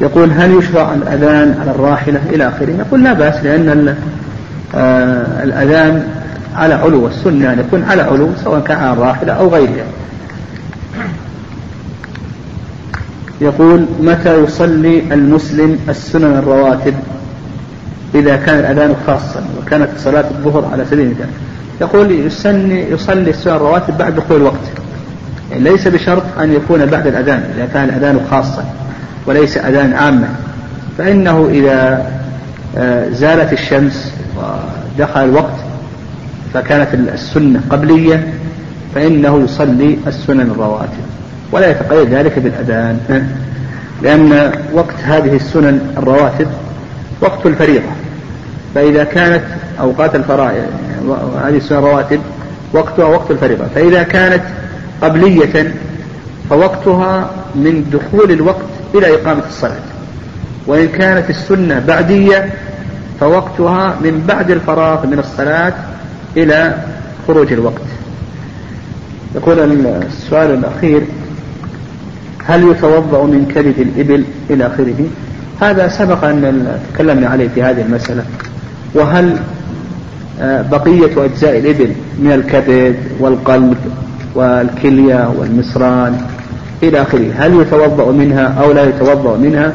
يقول هل يشرع الأذان على الراحلة إلى آخره؟ يقول لا بأس لأن آه، الأذان على علو السنة أن يكون على علو سواء كان على الراحلة أو غيرها. يقول متى يصلي المسلم السنن الرواتب؟ إذا كان الأذان خاصا وكانت صلاة الظهر على سبيل المثال. يقول يسني يصلي السنن الرواتب بعد دخول الوقت. يعني ليس بشرط أن يكون بعد الأذان إذا كان الأذان خاصا وليس أذان عاما. فإنه إذا آه، زالت الشمس ودخل الوقت فكانت السنة قبلية فإنه يصلي السنن الرواتب. ولا يتقيد ذلك بالأذان. لأن وقت هذه السنن الرواتب وقت الفريضة. فإذا كانت أوقات الفرائض هذه السنن الرواتب وقتها وقت الفريضة. فإذا كانت قبلية فوقتها من دخول الوقت إلى إقامة الصلاة. وإن كانت السنة بعدية فوقتها من بعد الفراغ من الصلاة إلى خروج الوقت. يقول السؤال الأخير هل يتوضأ من كبد الإبل إلى آخره؟ هذا سبق أن تكلمنا عليه في هذه المسألة. وهل آه، بقية أجزاء الإبل من الكبد والقلب والكلية والمصران إلى آخره هل يتوضأ منها أو لا يتوضأ منها؟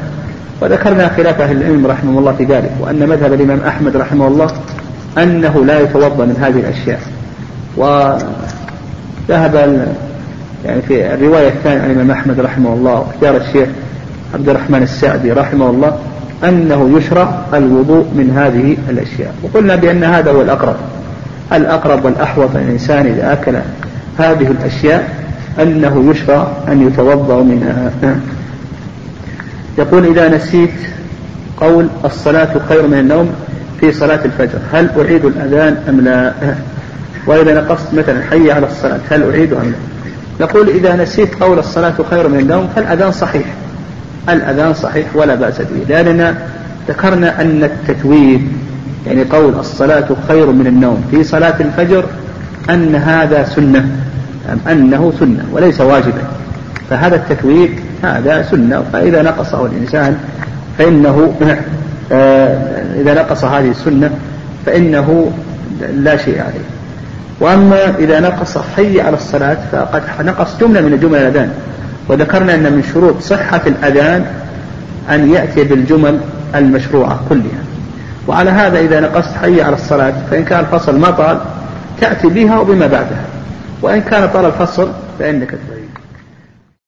وذكرنا خلاف أهل العلم رحمه الله في ذلك وأن مذهب الإمام أحمد رحمه الله أنه لا يتوضأ من هذه الأشياء. وذهب يعني في الرواية الثانية عن الإمام أحمد رحمه الله واختيار الشيخ عبد الرحمن السعدي رحمه الله أنه يشرع الوضوء من هذه الأشياء. وقلنا بأن هذا هو الأقرب. الأقرب والأحوط الإنسان إذا أكل هذه الأشياء أنه يشرع أن يتوضأ منها. يقول إذا نسيت قول الصلاة خير من النوم في صلاة الفجر. هل أعيد الأذان أم لا؟ وإذا نقصت مثلا حي على الصلاة هل أعيد أم لا؟ نقول إذا نسيت قول الصلاة خير من النوم فالأذان صحيح. الأذان صحيح ولا بأس به لأننا ذكرنا أن التتويب يعني قول الصلاة خير من النوم في صلاة الفجر أن هذا سنة أنه سنة وليس واجبا فهذا التتويب هذا سنة فإذا نقصه الإنسان فإنه آه، إذا نقص هذه السنة فإنه لا شيء عليه. وأما إذا نقص حي على الصلاة فقد نقص جملة من جمل الأذان. وذكرنا أن من شروط صحة الأذان أن يأتي بالجمل المشروعة كلها. وعلى هذا إذا نقصت حي على الصلاة فإن كان الفصل ما طال تأتي بها وبما بعدها. وإن كان طال الفصل فإنك تعيد